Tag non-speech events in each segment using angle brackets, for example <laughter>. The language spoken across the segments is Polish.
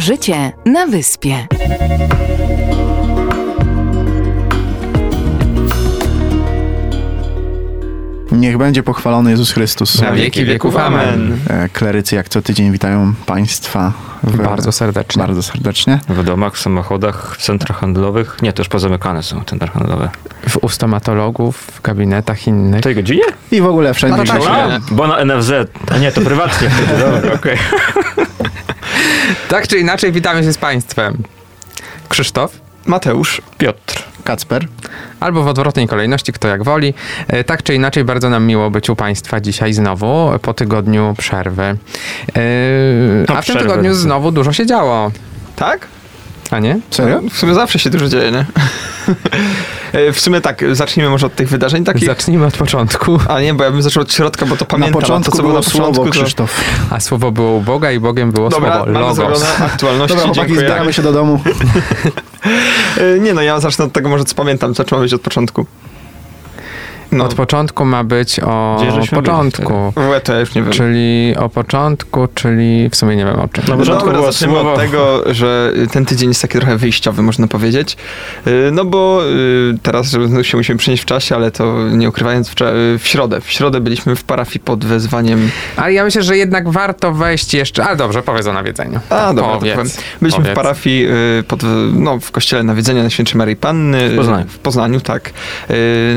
Życie na wyspie. Niech będzie pochwalony Jezus Chrystus. Na wieki wieków. Amen. E, Klerycy jak co tydzień witają Państwa w, Bardzo serdecznie. bardzo serdecznie. W domach, w samochodach, w centrach handlowych. Nie, to już pozamykane są centra handlowe. W u stomatologów, w gabinetach innych. W tej godzinie? I w ogóle wszędzie. No tak. A, bo na NFZ. A nie, to prywatnie. <laughs> Dobra, okej. <laughs> Tak czy inaczej, witamy się z Państwem. Krzysztof, Mateusz, Piotr. Kacper. albo w odwrotnej kolejności, kto jak woli. E, Tak czy inaczej, bardzo nam miło być u Państwa dzisiaj znowu, po tygodniu przerwy. E, A w tym tygodniu znowu dużo się działo, Tak? A nie? Serio? W sumie zawsze się dużo dzieje, nie? <laughs> E, w sumie tak, zacznijmy może od tych wydarzeń takich. Zacznijmy od początku. A nie, bo ja bym zaczął od środka, bo to pamiętam. na początku to, co było na początku, słowo to... Krzysztof. A słowo było u Boga i Bogiem było Dobra, słowo mamy logos. aktualności, Dobra, chłopaki, dziękuję. zbieramy się do domu. <laughs> E, Nie no, ja zacznę od tego może co pamiętam, zacząłem być od początku. No, Od początku ma być o Gdzie byli początku. w łeb to ja już nie wiem. Czyli o początku, czyli w sumie nie wiem o czym. Na początku Dobra, było zaczniemy słowo- od tego, że ten tydzień jest taki trochę wyjściowy, można powiedzieć. Yy, No bo yy, teraz się musimy przenieść w czasie, ale to nie ukrywając, wczor- yy, w środę. W środę byliśmy w parafii pod wezwaniem... Ale ja myślę, że jednak warto wejść jeszcze. Ale dobrze, powiedz o nawiedzeniu. A, dobra, to powiedz. powiem. Byliśmy Powiedz. w parafii pod, no, w kościele Nawiedzenia Najświętszej Maryi Panny. yy, W Poznaniu. W Poznaniu, tak.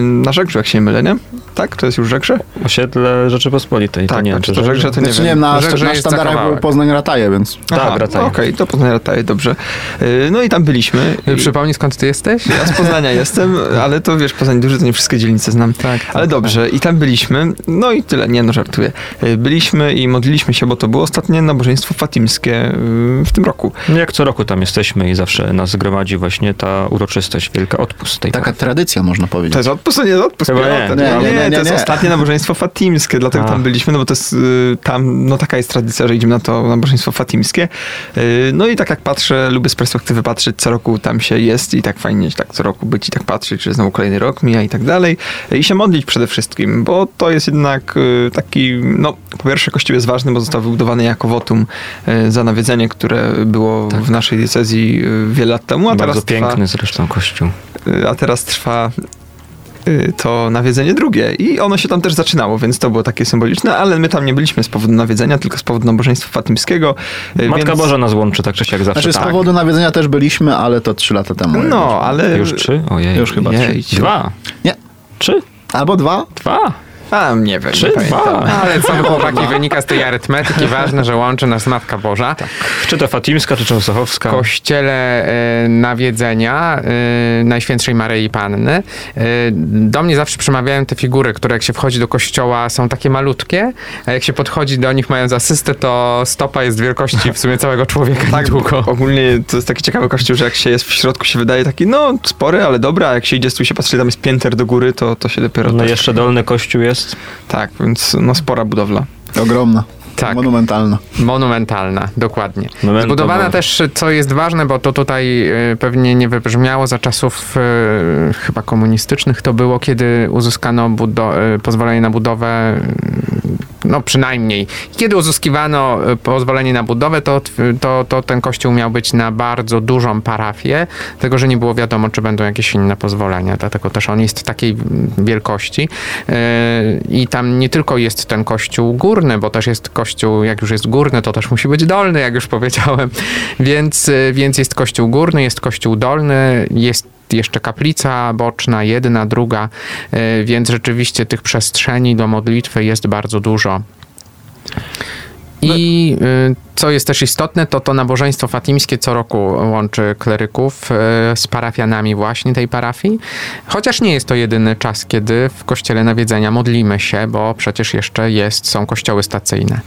Na Żegrzu, jak się nie mylę, nie? Tak? To jest już Żegrze? Osiedle Rzeczypospolitej. Tak, to nie wiem, znaczy czy to Żegrze to nie Znaczy, wiem. nie wiem, na, Że- że na sztandarach był. Poznań Rataje, więc... Tak, Aha, wracają. no Okej, to Poznań Rataje, dobrze. Yy, No i tam byliśmy. I- Przypomnij skąd ty jesteś? Ja z Poznania <laughs> jestem, ale to wiesz, Poznań duży, to nie wszystkie dzielnice znam. Tak, Ale dobrze, i tam byliśmy, no i tyle, nie no, żartuję. Y, Byliśmy i modliliśmy się, bo to było ostatnie nabożeństwo fatimskie y, w tym roku. No Jak co roku tam jesteśmy i zawsze nas zgromadzi właśnie ta uroczystość, wielka odpust tej Taka tradycja, można powiedzieć. To jest odpust, to nie jest odpust. Chyba piątek. nie. No Nie, nie, nie, to jest nie. ostatnie nabożeństwo fatimskie, dlatego A. tam byliśmy, no bo to jest y, tam, no taka jest tradycja, że idziemy na to nabożeństwo fatimskie. Y, No i tak jak patrzę, lubię z perspektywy patrzeć, co roku tam się jest i tak fajnie tak co roku być i tak patrzeć, czy znowu kolejny rok mija i tak dalej. I się modlić przede wszystkim, bo to jest jednak y, taki, no po pierwsze kościół jest ważny, bo został wybudowany jako wotum y, za nawiedzenie, które było w naszej diecezji y, wiele lat temu, a teraz Bardzo trwa, piękny zresztą kościół. y, a teraz trwa y, to nawiedzenie drugie i ono się tam też zaczynało, więc to było takie symboliczne, ale my tam nie byliśmy z powodu nawiedzenia, tylko z powodu nabożeństwa fatimskiego. y, Matka więc... Boża nas łączy, tak czy siak zawsze. Znaczy z tak. powodu nawiedzenia też byliśmy, ale to trzy lata temu. No, ale... Już trzy? Ojej. Już chyba trzy. Dwa. Nie. Trzy? Albo dwa? Dwa. A, nie wiem, Trzy, nie pamiętam. dwa. Ale co <laughs> chłopaki, wynika z tej arytmetyki. Ważne, że łączy nas Matka Boża. Czy to Fatimska, czy Częstochowska. Kościele e, nawiedzenia e, Najświętszej Maryi Panny. E, do mnie zawsze przemawiają te figury, które jak się wchodzi do kościoła są takie malutkie, a jak się podchodzi do nich mając asystę, to stopa jest wielkości w sumie całego człowieka Tak, niedługo. ogólnie to jest taki ciekawy kościół, że jak się jest w środku, się wydaje taki, no, spory, ale dobra, a jak się idzie, tu się patrzy, tam jest pięter do góry, to, to się dopiero... No tak, jeszcze dolny kościół jest. Tak, więc no spora budowla. Ogromna. Tak. Monumentalna. Monumentalna, dokładnie. Zbudowana też, co jest ważne, bo to tutaj e, pewnie nie wybrzmiało za czasów e, chyba komunistycznych to było, kiedy uzyskano budo- e, pozwolenie na budowę, no przynajmniej. Kiedy uzyskiwano e, pozwolenie na budowę, to, to, to ten kościół miał być na bardzo dużą parafię, tego, że nie było wiadomo, czy będą jakieś inne pozwolenia, dlatego też on jest takiej wielkości. E, I tam nie tylko jest ten kościół górny, bo też jest kościół, jak już jest górny, to też musi być dolny, jak już powiedziałem. Więc, e, więc jest kościół górny, jest kościół dolny, jest jeszcze kaplica boczna, jedna, druga, e, więc rzeczywiście tych przestrzeni do modlitwy jest bardzo dużo. I y, co jest też istotne, to to nabożeństwo fatimskie co roku łączy kleryków y, z parafianami właśnie tej parafii. Chociaż nie jest to jedyny czas, kiedy w kościele nawiedzenia modlimy się, bo przecież jeszcze jest, są kościoły stacyjne.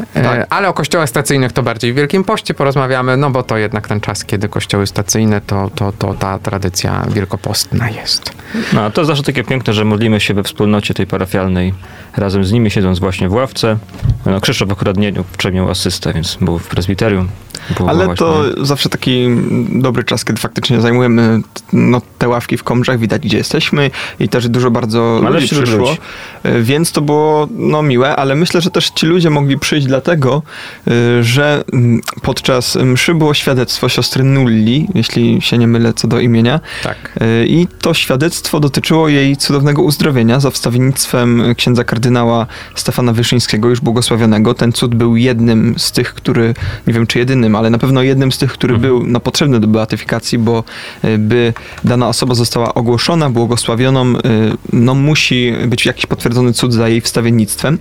Y, Tak. Ale o kościołach stacyjnych to bardziej w Wielkim Poście porozmawiamy, no bo to jednak ten czas, kiedy kościoły stacyjne, to, to, to ta tradycja wielkopostna jest. No, a to zawsze takie piękne, że modlimy się we wspólnocie tej parafialnej, razem z nimi siedząc właśnie w ławce. No, Krzysztof akurat nie wczoraj miał asystę, więc był w prezbiterium. Ale właśnie- to zawsze taki dobry czas, kiedy faktycznie zajmujemy no, te ławki w Komrzach, widać gdzie jesteśmy i też dużo bardzo Ale ludzi przyszło, ludzi. Y, więc to było no, miłe, ale myślę, że też ci ludzie mogli przyjść dlatego, y, że mm, podczas mszy było świadectwo siostry Nulli, jeśli się nie mylę co do imienia, Tak. Y, I to świadectwo dotyczyło jej cudownego uzdrowienia za wstawiennictwem księdza kardynała Stefana Wyszyńskiego, już błogosławionego. Ten cud był jednym z tych, który, nie wiem czy ale na pewno jednym z tych, który był no, potrzebny do beatyfikacji, bo y, by dana osoba została ogłoszona, błogosławioną, y, no musi być jakiś potwierdzony cud za jej wstawiennictwem.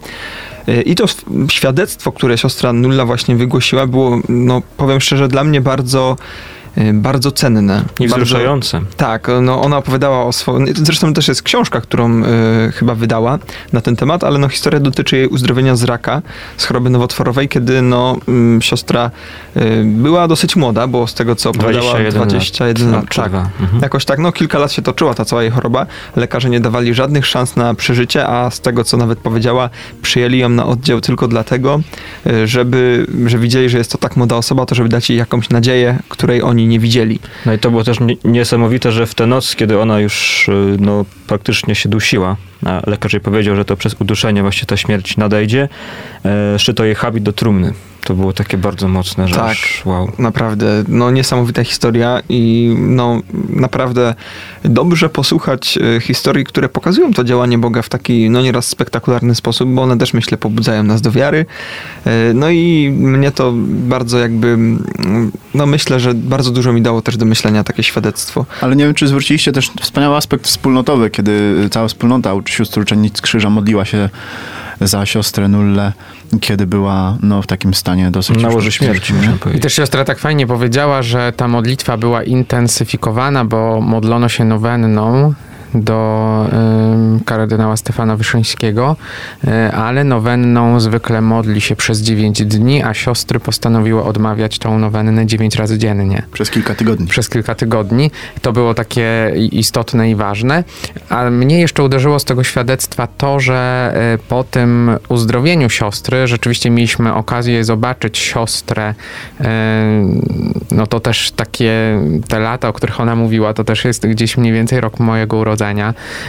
Y, I to świadectwo, które siostra Nulla właśnie wygłosiła, było, no powiem szczerze, dla mnie bardzo, bardzo cenne. I bardzo, wzruszające. tak, no ona opowiadała o swoim. Zresztą też jest książka, którą y, chyba wydała na ten temat, ale no historia dotyczy jej uzdrowienia z raka, z choroby nowotworowej, kiedy no mm, siostra y, była dosyć młoda, bo z tego co opowiadała 21 lat. 21 lat. Tak. Mhm. Jakoś tak, no kilka lat się toczyła ta cała jej choroba. Lekarze nie dawali żadnych szans na przeżycie, a z tego co nawet powiedziała, przyjęli ją na oddział tylko dlatego, y, żeby, że widzieli, że jest to tak młoda osoba, to żeby dać jej jakąś nadzieję, której oni nie widzieli. No i to było też nie- niesamowite, że w tę noc, kiedy ona już y, no, praktycznie się dusiła, a lekarz jej powiedział, że to przez uduszenie właśnie ta śmierć nadejdzie, e, szyto jej habit do trumny. To było takie bardzo mocne, że Tak. aż wow. Naprawdę, no niesamowita historia i no naprawdę dobrze posłuchać e, historii, które pokazują to działanie Boga w taki, no nieraz spektakularny sposób, bo one też myślę pobudzają nas do wiary. E, No i mnie to bardzo jakby, no myślę, że bardzo dużo mi dało też do myślenia takie świadectwo. Ale nie wiem, czy zwróciliście też wspaniały aspekt wspólnotowy, kiedy cała wspólnota sióstr uczennic krzyża modliła się za siostrę Nullę, kiedy była no, w takim stanie dosyć... Na łoże śmierci, I też siostra tak fajnie powiedziała, że ta modlitwa była intensyfikowana, bo modlono się nowenną do kardynała Stefana Wyszyńskiego, y, ale nowenną zwykle modli się przez 9 dni, a siostry postanowiły odmawiać tą nowennę 9 razy dziennie Przez kilka tygodni. przez kilka tygodni. To było takie istotne i ważne. A mnie jeszcze uderzyło z tego świadectwa to, że e, po tym uzdrowieniu siostry rzeczywiście mieliśmy okazję zobaczyć siostrę. e, No to też takie te lata, o których ona mówiła, to też jest gdzieś mniej więcej rok mojego urodzenia.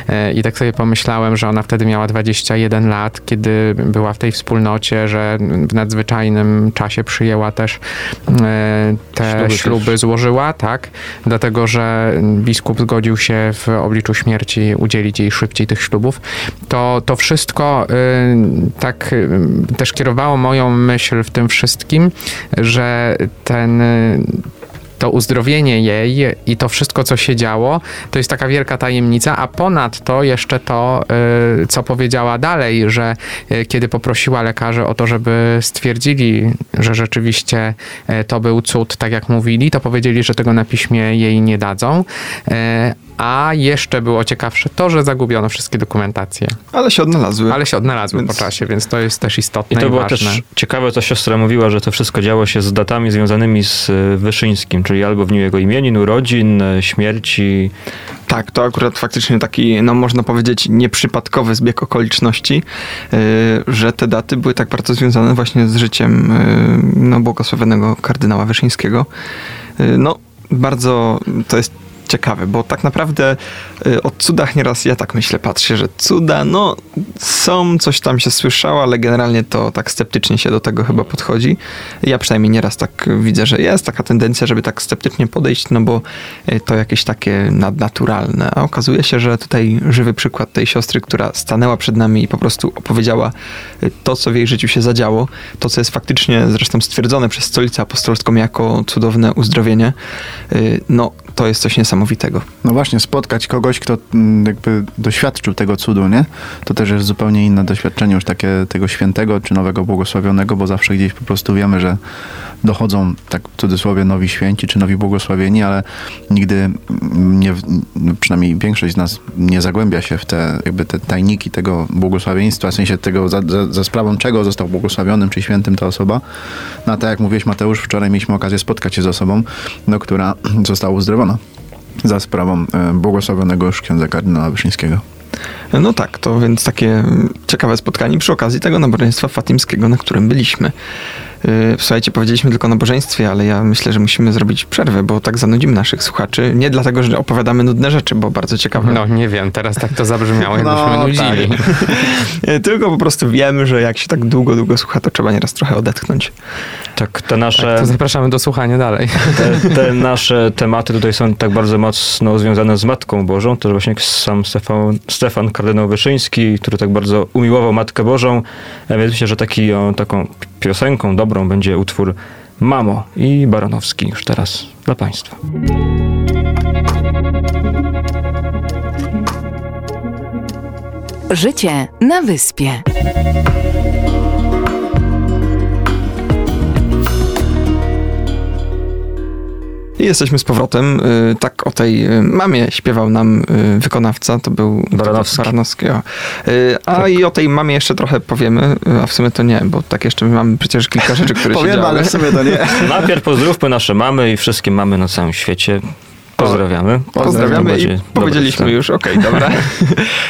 E, I tak sobie pomyślałem, że ona wtedy miała 21 lat, kiedy była w tej wspólnocie, że w nadzwyczajnym czasie przyjęła też e, te Śluby też. śluby złożyła, tak, dlatego że biskup zgodził się w obliczu śmierci udzielić jej szybciej tych ślubów, to, to wszystko y, tak też kierowało moją myśl w tym wszystkim, że ten to uzdrowienie jej i to wszystko, co się działo, to jest taka wielka tajemnica, a ponadto jeszcze to, y, co powiedziała dalej, że y, kiedy poprosiła lekarzy o to, żeby stwierdzili, że rzeczywiście y, to był cud, tak jak mówili, to powiedzieli, że tego na piśmie jej nie dadzą. Y, A jeszcze było ciekawsze to, że zagubiono wszystkie dokumentacje, Ale się odnalazły. ale się odnalazły Więc- po czasie, więc to jest też I istotne i, to było ważne. też ciekawe, co siostra mówiła, że to wszystko działo się z datami związanymi z y, Wyszyńskim, czyli albo w dniu jego imienin, urodzin, y, śmierci. Tak, to akurat faktycznie taki, no można powiedzieć, nieprzypadkowy zbieg okoliczności, yy, że te daty były tak bardzo związane właśnie z życiem yy, no, błogosławionego kardynała Wyszyńskiego. Yy, no, bardzo to jest ciekawe, bo tak naprawdę y, o cudach nieraz ja tak myślę, patrzę, że cuda, no są, coś tam się słyszało, ale generalnie to tak sceptycznie się do tego chyba podchodzi. Ja przynajmniej nieraz tak widzę, że jest taka tendencja, żeby tak sceptycznie podejść, no bo y, to jakieś takie nadnaturalne. A okazuje się, że tutaj żywy przykład tej siostry, która stanęła przed nami i po prostu opowiedziała y, to, co w jej życiu się zadziało, to, co jest faktycznie zresztą stwierdzone przez Stolicę Apostolską jako cudowne uzdrowienie, no to jest coś niesamowitego. No właśnie, spotkać kogoś, kto mm, jakby doświadczył tego cudu, nie? To też jest zupełnie inne doświadczenie już takie tego świętego czy nowego błogosławionego, bo zawsze gdzieś po prostu wiemy, że dochodzą, tak w cudzysłowie, nowi święci czy nowi błogosławieni, ale nigdy mm, nie, no przynajmniej większość z nas nie zagłębia się w te, jakby te tajniki tego błogosławieństwa, w sensie tego, za, za, za sprawą czego został błogosławionym czy świętym ta osoba. No a tak jak mówiłeś Mateusz, wczoraj mieliśmy okazję spotkać się z osobą, no, która <clears throat> została uzdrowiona za sprawą e, błogosławionego już księdza kardynała Wyszyńskiego. No tak, to więc takie ciekawe spotkanie przy okazji tego nabożeństwa fatimskiego, na którym byliśmy. Yy, Słuchajcie, powiedzieliśmy tylko o nabożeństwie, ale ja myślę, że musimy zrobić przerwę, bo tak zanudzimy naszych słuchaczy. Nie dlatego, że opowiadamy nudne rzeczy, bo bardzo ciekawe. No nie wiem, teraz tak to zabrzmiało, <laughs> jakbyśmy No, nudzili. Yy, <laughs> Tylko po prostu wiemy, że jak się tak długo, długo słucha, to trzeba nieraz trochę odetchnąć. Tak, te nasze, To zapraszamy do słuchania dalej. te, <laughs> te nasze tematy tutaj są tak bardzo mocno związane z Matką Bożą. To właśnie sam Stefan, Stefan kardynał Wyszyński, który tak bardzo umiłował Matkę Bożą. Więc myślę, że taki, o, taką piosenką dobrą będzie utwór Mamo i Baranowski już teraz dla Państwa. Życie na wyspie. I jesteśmy z powrotem. Yy, Tak o tej yy, mamie śpiewał nam yy, wykonawca, to był Baranowski. Baranowski o. A i o tej mamie jeszcze trochę powiemy, a w sumie to nie, bo tak jeszcze mamy przecież kilka rzeczy, które się Powiem, działy. ale w sumie to nie. <laughs> Najpierw pozdrówmy nasze mamy i wszystkie mamy na całym świecie. Pozdrawiamy. Pozdrawiamy To i będzie powiedzieliśmy już, okej, dobra.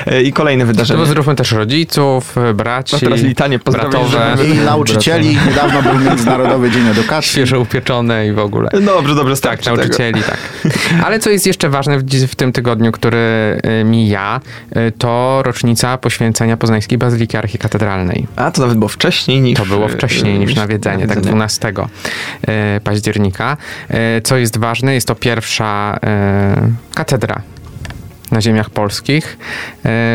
Yy, <laughs> I kolejne wydarzenie. Pozdrówmy też rodziców, braci, No teraz litanie bratowe, I nauczycieli. Niedawno był Międzynarodowy Dzień Edukacji. świeżo upieczone i w ogóle. Dobrze, dobrze, Tak, starczy tego. nauczycieli, tak. Ale co jest jeszcze ważne w, w tym tygodniu, który y, mija, y, to rocznica poświęcenia Poznańskiej Bazyliki Archikatedralnej. A, to nawet było wcześniej niż... To było wcześniej yy, niż nawiedzenie, tak nawiedzenie. 12 y, października. Y, Co jest ważne, jest to pierwsza y, katedra na ziemiach polskich,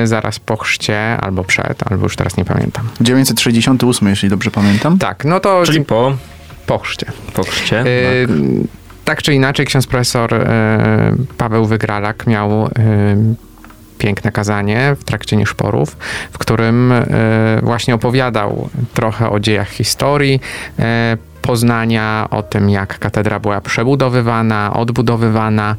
y, zaraz po chrzcie, albo przed, albo już teraz nie pamiętam. 968, jeśli dobrze pamiętam. Tak, no to Czyli po, po chrzcie. po chrzcie. Y, tak. tak czy inaczej, ksiądz profesor Paweł Wygralak miał piękne kazanie w trakcie nieszporów, w którym y, właśnie opowiadał trochę o dziejach historii. Poznania, o tym, jak katedra była przebudowywana, odbudowywana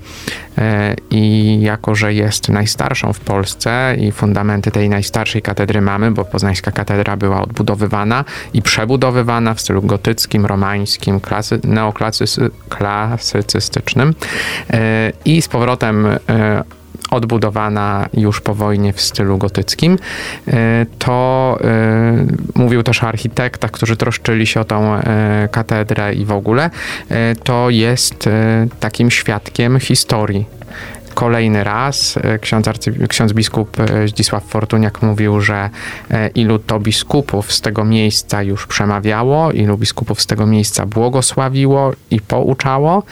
y, i jako, że jest najstarszą w Polsce i fundamenty tej najstarszej katedry mamy, bo poznańska katedra była odbudowywana i przebudowywana w stylu gotyckim, romańskim, klasy, neoklasycystycznym e, i z powrotem e, odbudowana już po wojnie w stylu gotyckim, e, to e, mówił też o architektach, którzy troszczyli się o tą e, katedrę i w ogóle, to jest takim świadkiem historii. Kolejny raz ksiądz, arcy, ksiądz biskup Zdzisław Fortuniak mówił, że ilu to biskupów z tego miejsca już przemawiało, ilu biskupów z tego miejsca błogosławiło i pouczało.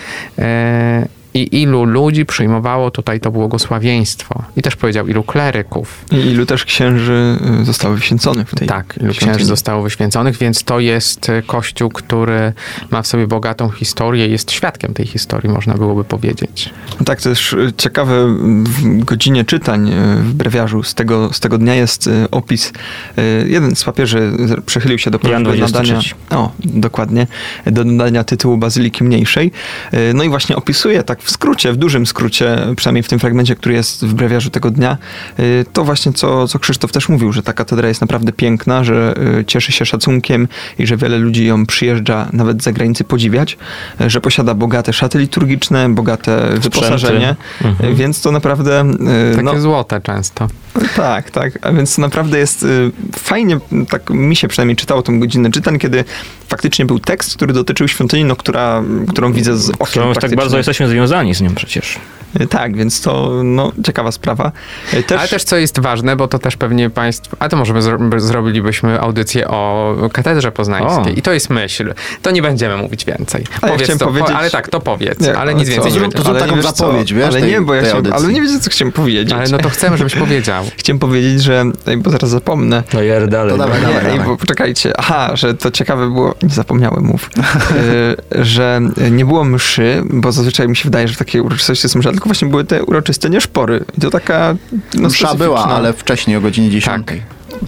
I ilu ludzi przyjmowało tutaj to błogosławieństwo. I też powiedział, ilu kleryków. I ilu też księży y, zostało wyświęconych w tej Tak, ilu świątyni. księży zostało wyświęconych, więc to jest e, kościół, który ma w sobie bogatą historię, jest świadkiem tej historii, można byłoby powiedzieć. No Tak, to też y, ciekawe, w godzinie czytań y, w brewiarzu z tego, z tego dnia jest y, opis. y, Jeden z papieży przychylił się do prośby nadania, 23. o, dokładnie, do nadania tytułu Bazyliki Mniejszej. Y, No i właśnie opisuje tak w skrócie, w dużym skrócie, przynajmniej w tym fragmencie, który jest w brewiarzu tego dnia, y, to właśnie co, co Krzysztof też mówił, że ta katedra jest naprawdę piękna, że y, cieszy się szacunkiem i że wiele ludzi ją przyjeżdża nawet z zagranicy podziwiać, y, że posiada bogate szaty liturgiczne, bogate wyposażenie, Mhm. więc to naprawdę... Takie no, złote często. tak, tak, a więc to naprawdę jest fajnie, tak mi się przynajmniej czytało tą godzinę czytań, kiedy faktycznie był tekst, który dotyczył świątyni, no, która, którą widzę z okien Którą tak bardzo jesteśmy związani z nią przecież. Y, Tak, więc to no, ciekawa sprawa. Y, Też, Ale też co jest ważne, bo to też pewnie państwo, a to może by zro, by zrobilibyśmy audycję o katedrze poznańskiej. O. I to jest myśl. To nie będziemy mówić więcej. A ja powiedz chciałem to, powiedzieć- ale tak, to powiedz, Nie, ale nic co? więcej nie zrób- będzie. to zrób ale taką nie wiesz co, zapowiedź, wiesz, Ale tej- nie, bo ja chciałem, ale nie wiecie, co chciałem powiedzieć. Ale no to chcemy, żebyś powiedział. <laughs> Chciałem powiedzieć, że, bo zaraz zapomnę. No jer dalej. To dawaj, Nie, dawaj, ej, dawaj. bo poczekajcie. Aha, że to ciekawe było, nie zapomniałem, mów, <laughs> y, że nie było mszy, bo zazwyczaj mi się wydaje, że w takiej uroczystości jest msza, tylko właśnie były te uroczyste nieszpory. I to taka no, Msza była, ale wcześniej o godzinie 10. Tak.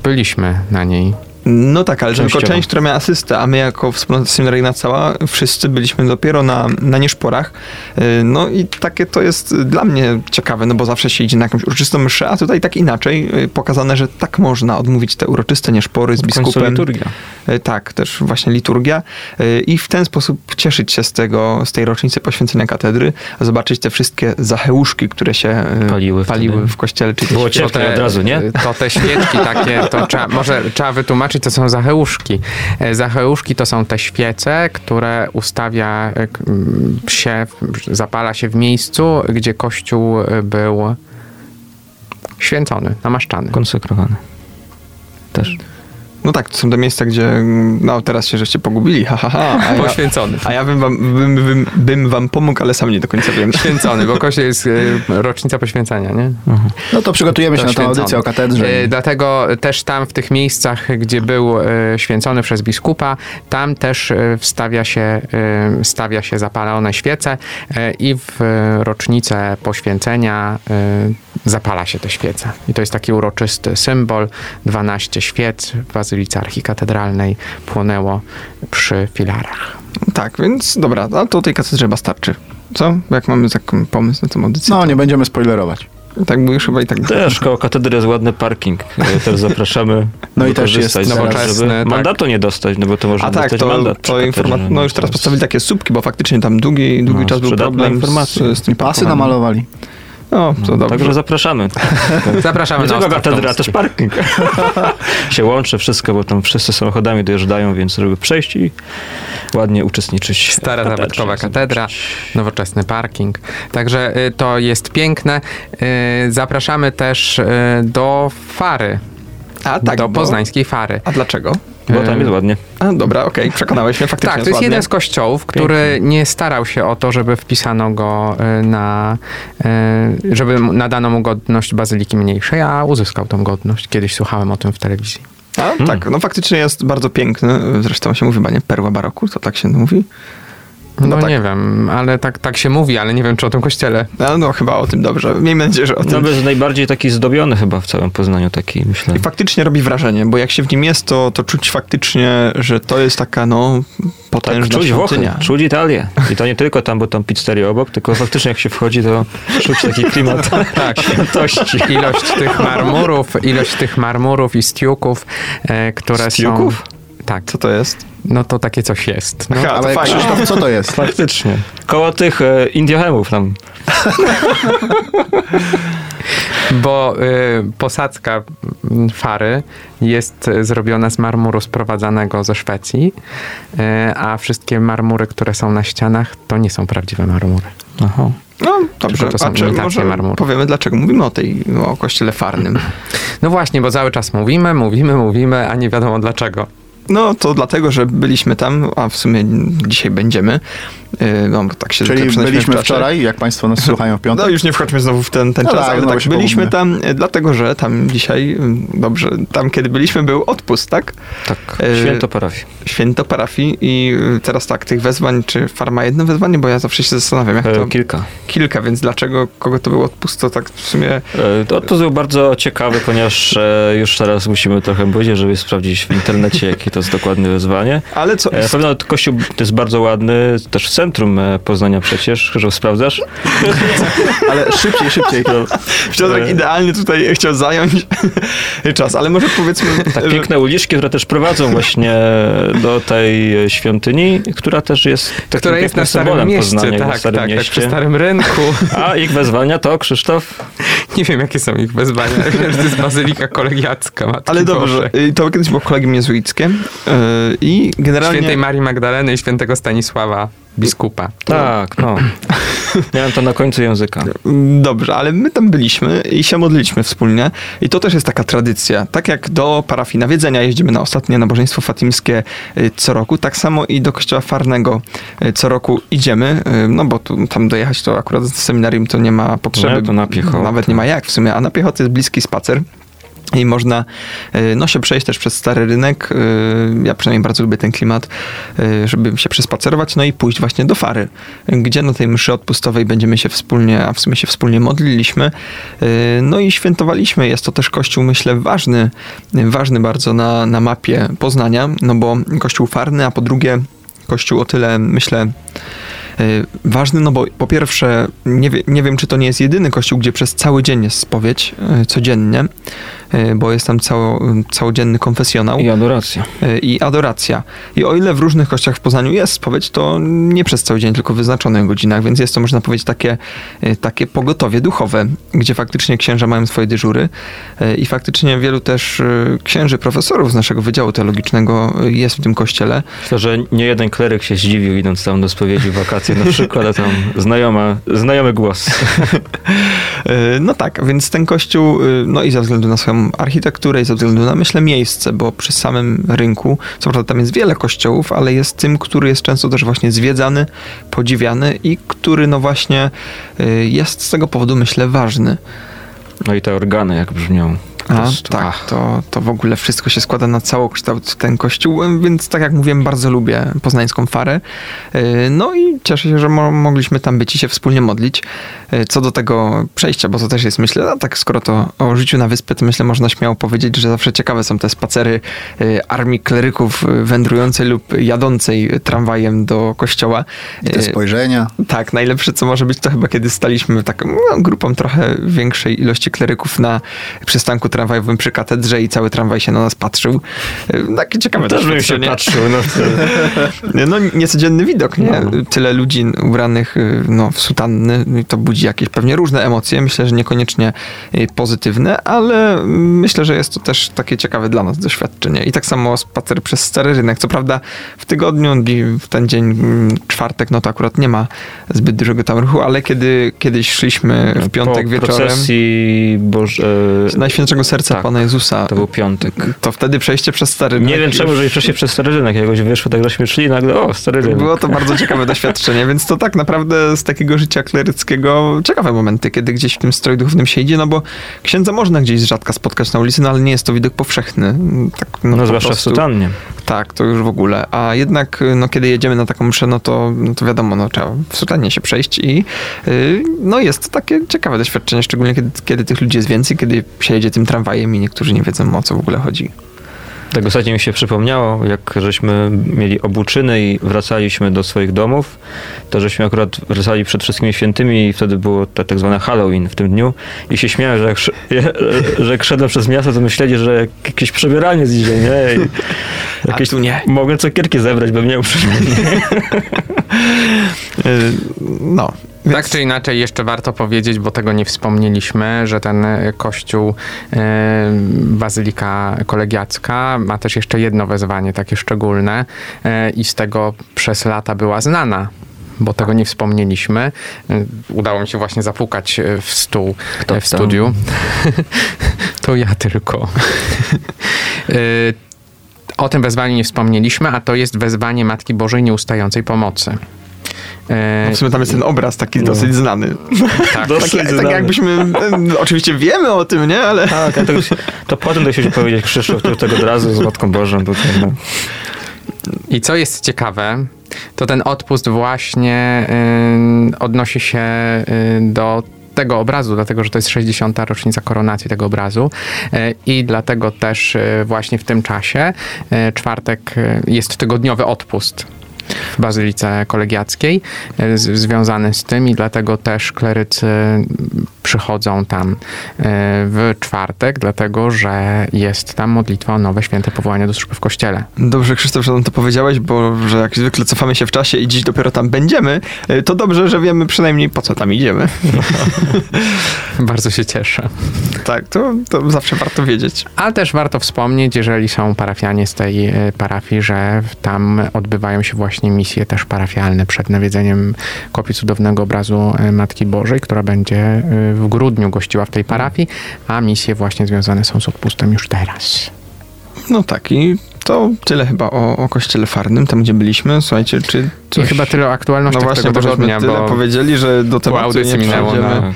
Byliśmy na niej. No tak, ale tylko część, która miała asystę, a my jako wspólnota seminaryjna cała, wszyscy byliśmy dopiero na, na nieszporach. Yy, No i takie to jest dla mnie ciekawe, no bo zawsze się idzie na jakąś uroczystą mszę, a tutaj tak inaczej, yy, pokazane, że tak można odmówić te uroczyste nieszpory z biskupem. liturgia. E, Tak, też właśnie liturgia i w ten sposób cieszyć się z tego, z tej rocznicy poświęcenia katedry, zobaczyć te wszystkie zacheuszki, które się Paliły paliły w kościele. Czy Było ciepło od razu, nie? To te świeczki takie, to trzeba, może trzeba wytłumaczyć, co są zacheuszki. E, Zacheuszki to są te świece, które ustawia e, się, zapala się w miejscu, gdzie kościół e, był święcony, namaszczany. Konsekrowany. Też. No tak, to są te miejsca, gdzie no teraz się żeście pogubili, ha, ha, ha. A ja, Poświęcony. a ja bym, wam, bym, bym, bym wam pomógł, ale sam nie do końca wiem. Święcony, bo kościół jest e, rocznica poświęcenia, nie? No to przygotujemy się To na tę audycję o katedrze. E, i- Dlatego też tam w tych miejscach, gdzie był e, święcony przez biskupa, tam też e, wstawia się, e, stawia się zapalone świece e, i w e, rocznicę poświęcenia e, zapala się te świece. I to jest taki uroczysty symbol. 12 świec w Bazylice Archikatedralnej płonęło przy filarach. Tak, więc dobra, a to tej katedrze chyba starczy. Co? Jak mamy taki pomysł na tę audycję? No, nie będziemy spoilerować. Tak, bo już chyba i tak... Też koło katedry jest ładny parking. E, Też zapraszamy. No i też jest nowoczesny, żeby tak. mandatu nie dostać, no bo to można A tak, dostać to, mandat. to informa- no już teraz postawili takie słupki, bo faktycznie tam długi, długi No, czas był problem z, z tym I pasy namalowali. No, to dobrze. Także zapraszamy. <laughs> Zapraszamy Nie na tylko Ostrów katedra, też parking. <laughs> się łączy wszystko, bo tam wszyscy samochodami dojeżdżają, więc żeby przejść i ładnie uczestniczyć. w Stara zabytkowa katedra, zobaczyć. nowoczesny parking. Także y, to jest piękne. Y, Zapraszamy też y, do Fary, A tak, do bo- poznańskiej Fary. A dlaczego? Bo tam jest ładnie. A dobra, okej, przekonałeś mnie, faktycznie Tak, to jest ładnie. jeden z kościołów, który nie starał się o to, żeby wpisano go y, na, y, żeby nadano mu godność bazyliki mniejszej, a uzyskał tą godność. Kiedyś słuchałem o tym w telewizji. A, tak, no faktycznie jest bardzo piękny. Zresztą się mówi chyba, nie? Perła baroku, to tak się mówi. No, No tak. nie wiem, ale tak, tak się mówi, ale nie wiem, czy o tym kościele. No, no chyba o tym dobrze. Miejmy nadzieję, że o tym. No jest najbardziej taki zdobiony chyba w całym Poznaniu, taki myślę. I faktycznie robi wrażenie, bo jak się w nim jest, to, to czuć faktycznie, że to jest taka, no, Tak, potężna czuć Włochy, świątynia. czuć Italię. I to nie tylko tam, bo tam pizzeria obok, tylko faktycznie jak się wchodzi, to czuć taki <laughs> klimat Tak, świętości. <laughs> ilość tych marmurów, ilość tych marmurów i stiuków, e, które Stiuków? są... Tak, Co to jest? No to takie coś jest. No, Aha, Ale fajnie. Krzysztof, co to jest? <laughs> Faktycznie. Koło tych e, Indiochemów tam. <laughs> bo y, posadzka fary jest y, zrobiona z marmuru sprowadzanego ze Szwecji, y, a wszystkie marmury, które są na ścianach, to nie są prawdziwe marmury. Aha. No, dobrze. To są A czy może marmuru. powiemy, dlaczego mówimy o tej, o kościele farnym? No właśnie, bo cały czas mówimy, mówimy, mówimy, a nie wiadomo dlaczego. No, to dlatego, że byliśmy tam, a w sumie dzisiaj będziemy. Yy, No, tak się Czyli byliśmy wczoraj, jak państwo nas <laughs> słuchają w piątek. No już nie wchodźmy znowu w ten, ten No czas, tak, ale znowu tak, byliśmy tam, e, dlatego że tam dzisiaj, mm, dobrze, tam kiedy byliśmy był odpust, tak? Tak, święto parafii. Święto parafii i y, teraz tak, tych wezwań, czy farma jedno wezwanie, bo ja zawsze się zastanawiam, jak to E, kilka. kilka, więc dlaczego, kogo to był odpust, to tak w sumie... E, to Odpust był bardzo ciekawy, ponieważ e, już teraz musimy trochę powiedzieć, żeby sprawdzić w internecie, jakie to jest dokładne wyzwanie. Ale co... E, Na pewno kościół to jest bardzo ładny, też w centrum e, Poznania przecież, że sprawdzasz. <laughs> Ale szybciej, szybciej. Piotrek e, idealnie tutaj chciał zająć <laughs> czas, ale może powiedzmy... Tak, że- piękne uliczki, które też prowadzą właśnie do tej świątyni, która też jest takim Która jest na Starym Mieście, Poznania, tak, na tak, Starym tak, Mieście. przy Starym Rynku. <laughs> A ich wezwania to, Krzysztof? Nie wiem, jakie są ich wezwania. Wiem, że to jest bazylika kolegiacka. Matki Ale dobrze, Bożej. y, to kiedyś było kolegium jezuickie i generalnie... Świętej Marii Magdaleny i świętego Stanisława, biskupa. Tak, no. <clears throat> Miałem to na końcu języka. Dobrze, ale my tam byliśmy i się modliliśmy wspólnie i to też jest taka tradycja. Tak jak do parafii nawiedzenia jeździmy na ostatnie nabożeństwo fatimskie y, co roku, tak samo i do kościoła farnego y, co roku idziemy, y, no bo tu, tam dojechać to akurat z seminarium to nie ma potrzeby. Nie, to na piechotę. Nawet nie ma jak w sumie, a na piechotę jest bliski spacer. I można y, no, się przejść też przez stary rynek. y, Ja przynajmniej bardzo lubię ten klimat, y, żeby się przespacerować, no i pójść właśnie do Fary, gdzie na tej mszy odpustowej będziemy się wspólnie, a w sumie się wspólnie modliliśmy. No i świętowaliśmy. Jest to też kościół, myślę, ważny, ważny bardzo na, na mapie Poznania, no bo kościół farny, a po drugie kościół o tyle, myślę, ważny, no bo po pierwsze, nie, wie, nie wiem, czy to nie jest jedyny kościół, gdzie przez cały dzień jest spowiedź, codziennie, bo jest tam cało, całodzienny konfesjonał I adoracja. y, i adoracja. I o ile w różnych kościołach w Poznaniu jest spowiedź, to nie przez cały dzień, tylko w wyznaczonych godzinach, więc jest to, można powiedzieć, takie, y, takie pogotowie duchowe, gdzie faktycznie księża mają swoje dyżury i faktycznie wielu też księży, profesorów z naszego Wydziału Teologicznego jest w tym kościele. Myślę, że nie jeden kleryk się zdziwił idąc tam do spowiedzi w wakacje na przykład, a tam znajoma, znajomy głos. <laughs> No tak, więc ten kościół, no i ze względu na swoją architekturę i ze względu na, myślę, miejsce, bo przy samym rynku, co prawda tam jest wiele kościołów, ale jest tym, który jest często też właśnie zwiedzany, podziwiany i który no właśnie y, jest z tego powodu, myślę, ważny. No i te organy jak brzmią. Po A, tak, ach. to, to w ogóle wszystko się składa na całokształt ten kościół, więc tak jak mówiłem, bardzo lubię poznańską farę. Yy, No i cieszę się, że mo- mogliśmy tam być i się wspólnie modlić. Yy, Co do tego przejścia, bo to też jest, myślę, no tak skoro to o życiu na wyspie, to myślę, można śmiało powiedzieć, że zawsze ciekawe są te spacery yy, armii kleryków wędrującej lub jadącej tramwajem do kościoła. I te spojrzenia. tak, najlepsze co może być to chyba kiedy staliśmy taką no, grupą trochę większej ilości kleryków na przystanku tramwajowym przy katedrze i cały tramwaj się na nas patrzył. E, Takie ciekawe Też bym się doświadczenie. patrzył. No, <laughs> No niecodzienny widok, nie? No. Tyle ludzi ubranych y, no, w sutanny, to budzi jakieś pewnie różne emocje. Myślę, że niekoniecznie y, pozytywne, ale myślę, że jest to też takie ciekawe dla nas doświadczenie. I tak samo spacer przez Stary Rynek. Co prawda w tygodniu, i w ten dzień, mm, czwartek, no to akurat nie ma zbyt dużego tam ruchu, ale kiedy kiedyś szliśmy w piątek po wieczorem procesji Boże... z Serca tak, Pana Jezusa, To był piątek. to wtedy przejście przez Stary Rynek Nie wiem czemu, że przeszli przez stary rynek. Jakoś wyszło tak, żeśmy szli i nagle, o, stary rynek. Było to bardzo ciekawe doświadczenie, więc to tak naprawdę z takiego życia kleryckiego ciekawe momenty, kiedy gdzieś w tym stroju duchownym się idzie, no bo księdza można gdzieś z rzadka spotkać na ulicy, no ale nie jest to widok powszechny. Tak, No, po zwłaszcza w prostu. sutannie. Tak, to już w ogóle. A jednak, no, kiedy jedziemy na taką mszę, no to, no, to wiadomo, no, trzeba w sutannie się przejść i yy, no, jest to takie ciekawe doświadczenie, szczególnie kiedy, kiedy tych ludzi jest więcej, kiedy się jedzie tym tramwajem i niektórzy nie wiedzą, o co w ogóle chodzi. Tak ostatnio mi się przypomniało, jak żeśmy mieli obuczyny i wracaliśmy do swoich domów, to żeśmy akurat wracali przed wszystkimi świętymi i wtedy było tak, tak zwane Halloween w tym dniu i się śmiałem, że jak, <laughs> że jak szedłem przez miasto, to myśleli, że jak jakieś przebieranie z dzisiaj, nie? I <laughs> jakieś, tu nie. Mogłem cukierki zebrać, bym miał przebieranie. <laughs> Yy, no. Więc- Tak czy inaczej, jeszcze warto powiedzieć, bo tego nie wspomnieliśmy, że ten e, kościół e, Bazylika Kolegiacka ma też jeszcze jedno wezwanie takie szczególne e, i z tego przez lata była znana. Bo tego nie wspomnieliśmy. Udało mi się właśnie zapukać w stół Kto w studiu. <laughs> to ja tylko. O tym wezwaniu nie wspomnieliśmy, a to jest wezwanie Matki Bożej Nieustającej Pomocy. E, W sumie tam jest ten obraz taki No. dosyć znany. tak, Dosyć Tak, tak znany. jakbyśmy, e, oczywiście wiemy o tym, nie? Ale Tak, a to, już, to potem to się powiedzieć Krzysztof, to tego od razu z Matką Bożą. Tutaj, no. I co jest ciekawe, to ten odpust właśnie y, odnosi się y, do tego obrazu, dlatego że to jest 60. rocznica koronacji tego obrazu y, i dlatego też y, właśnie w tym czasie y, czwartek jest tygodniowy odpust w Bazylice Kolegiackiej y, z, związany z tym i dlatego też klerycy przychodzą tam y, w czwartek, dlatego że jest tam modlitwa o nowe święte powołanie do służby w kościele. dobrze Krzysztof, że nam to powiedziałeś, bo że jak zwykle cofamy się w czasie i dziś dopiero tam będziemy, e, to dobrze, że wiemy przynajmniej po co tam idziemy. <laughs> Bardzo się cieszę. tak, to, to zawsze warto wiedzieć. Ale też warto wspomnieć, jeżeli są parafianie z tej e, parafii, że tam odbywają się właśnie misje też parafialne przed nawiedzeniem kopii cudownego obrazu e, Matki Bożej, która będzie e, w grudniu gościła w tej parafii, a misje właśnie związane są z odpustem już teraz. No tak i to tyle chyba o, o kościele farnym, tam gdzie byliśmy. Słuchajcie, czy I coś... chyba tyle o No aktualnościach właśnie, tego bo tygodnia, tyle bo powiedzieli, że do tematu nie minęło, przejdziemy.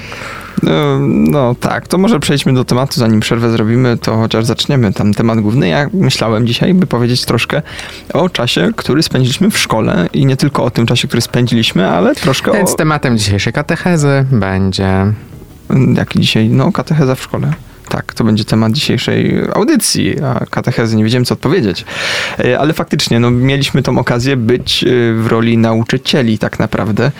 No. No, no tak, to może przejdźmy do tematu, zanim przerwę zrobimy, to chociaż zaczniemy tam temat główny. Ja myślałem dzisiaj, by powiedzieć troszkę o czasie, który spędziliśmy w szkole i nie tylko o tym czasie, który spędziliśmy, ale troszkę Więc o... tematem dzisiejszej katechezy będzie Jaki dzisiaj? No, katecheza w szkole. Tak, to będzie temat dzisiejszej audycji, a katechezy nie wiedziałem, co odpowiedzieć. E, Ale faktycznie, no, mieliśmy tą okazję być e, w roli nauczycieli tak naprawdę.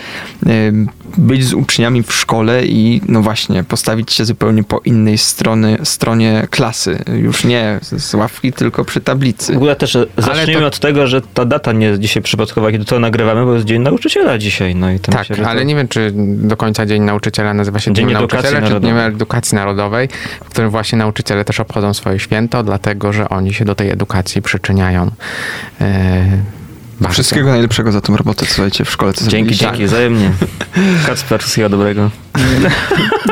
E, Być z uczniami w szkole i no właśnie, postawić się zupełnie po innej strony, stronie klasy. Już nie z ławki, tylko przy W tablicy. ogóle też e, zacznijmy to- od tego, że ta data nie jest dzisiaj przypadkowa, kiedy to nagrywamy, bo jest Dzień Nauczyciela dzisiaj. No i Tak, myślę, ale to... nie wiem, czy do końca Dzień Nauczyciela nazywa się Dzień Dzień Nauczyciela, czy. Dniem Edukacji Narodowej, w którym właśnie nauczyciele też obchodzą swoje święto, dlatego że oni się do tej edukacji przyczyniają. E, bardzo. Wszystkiego najlepszego za tą robotę, co słuchajcie, w szkole. Co Dzięki, zrobiliście. dzięki, wzajemnie. <laughs> Kacper, wszystkiego dobrego. <laughs>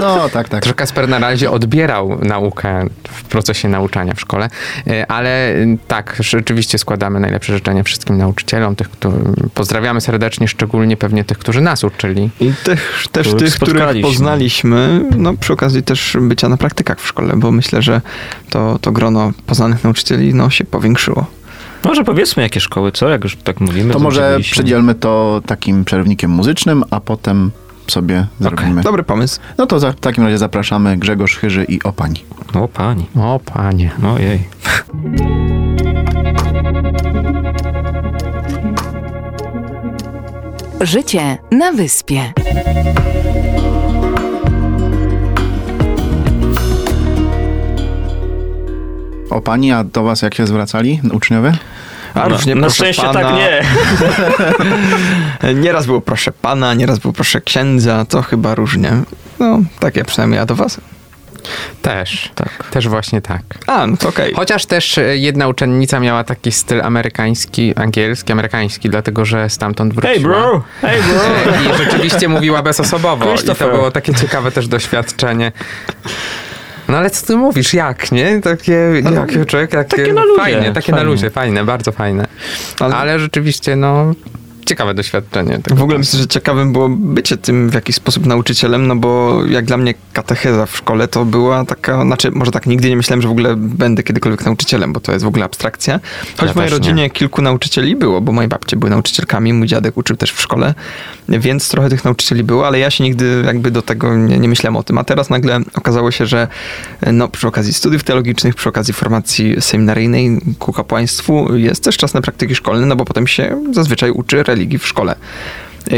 No, tak, tak. Że Kasper na razie odbierał naukę w procesie nauczania w szkole, e, ale tak, rzeczywiście składamy najlepsze życzenia wszystkim nauczycielom, tych, którzy pozdrawiamy serdecznie, szczególnie pewnie tych, którzy nas uczyli. I też, też Których tych, których poznaliśmy, no przy okazji też bycia na praktykach w szkole, bo myślę, że to, to grono poznanych nauczycieli no, się powiększyło. Może powiedzmy, jakie szkoły, co? Jak już tak mówimy. To może przedzielmy to takim przerwnikiem muzycznym, a potem sobie zrobimy. Dobry pomysł. No to za, w takim razie zapraszamy Grzegorz Chyży i Opani. O, pani. O panie. Ojej. Życie na wyspie. Opani, a do was jak się zwracali uczniowie? A różnie, na szczęście pana. tak nie. <laughs> Nieraz było proszę pana, nieraz było proszę księdza, to chyba różnie. No, takie przynajmniej ja do was. Też. Tak. Też właśnie tak. A, no to okej. Chociaż też e, jedna uczennica miała taki styl amerykański, angielski, amerykański, dlatego że stamtąd wróciła. Hey bro, hey bro. E, I rzeczywiście mówiła bezosobowo. I to było takie ciekawe też doświadczenie. No ale co ty mówisz, jak, nie? Takie, jak człowiek, takie, takie na luzie, Fajne, takie na fajnie. luzie, fajne, bardzo fajne. Ale- Ale, rzeczywiście, no, ciekawe doświadczenie. W ogóle myślę, że ciekawym było bycie tym w jakiś sposób nauczycielem, no bo jak dla mnie katecheza w szkole to była taka, znaczy może tak nigdy nie myślałem, że w ogóle będę kiedykolwiek nauczycielem, bo to jest w ogóle abstrakcja. Choć Ja w mojej też nie. rodzinie kilku nauczycieli było, bo moje babcie były nauczycielkami, mój dziadek uczył też w szkole, więc trochę tych nauczycieli było, ale ja się nigdy jakby do tego nie, nie myślałem o tym. A teraz nagle okazało się, że no przy okazji studiów teologicznych, przy okazji formacji seminaryjnej ku kapłaństwu jest też czas na praktyki szkolne, no bo potem się zazwyczaj uczy religii w szkole.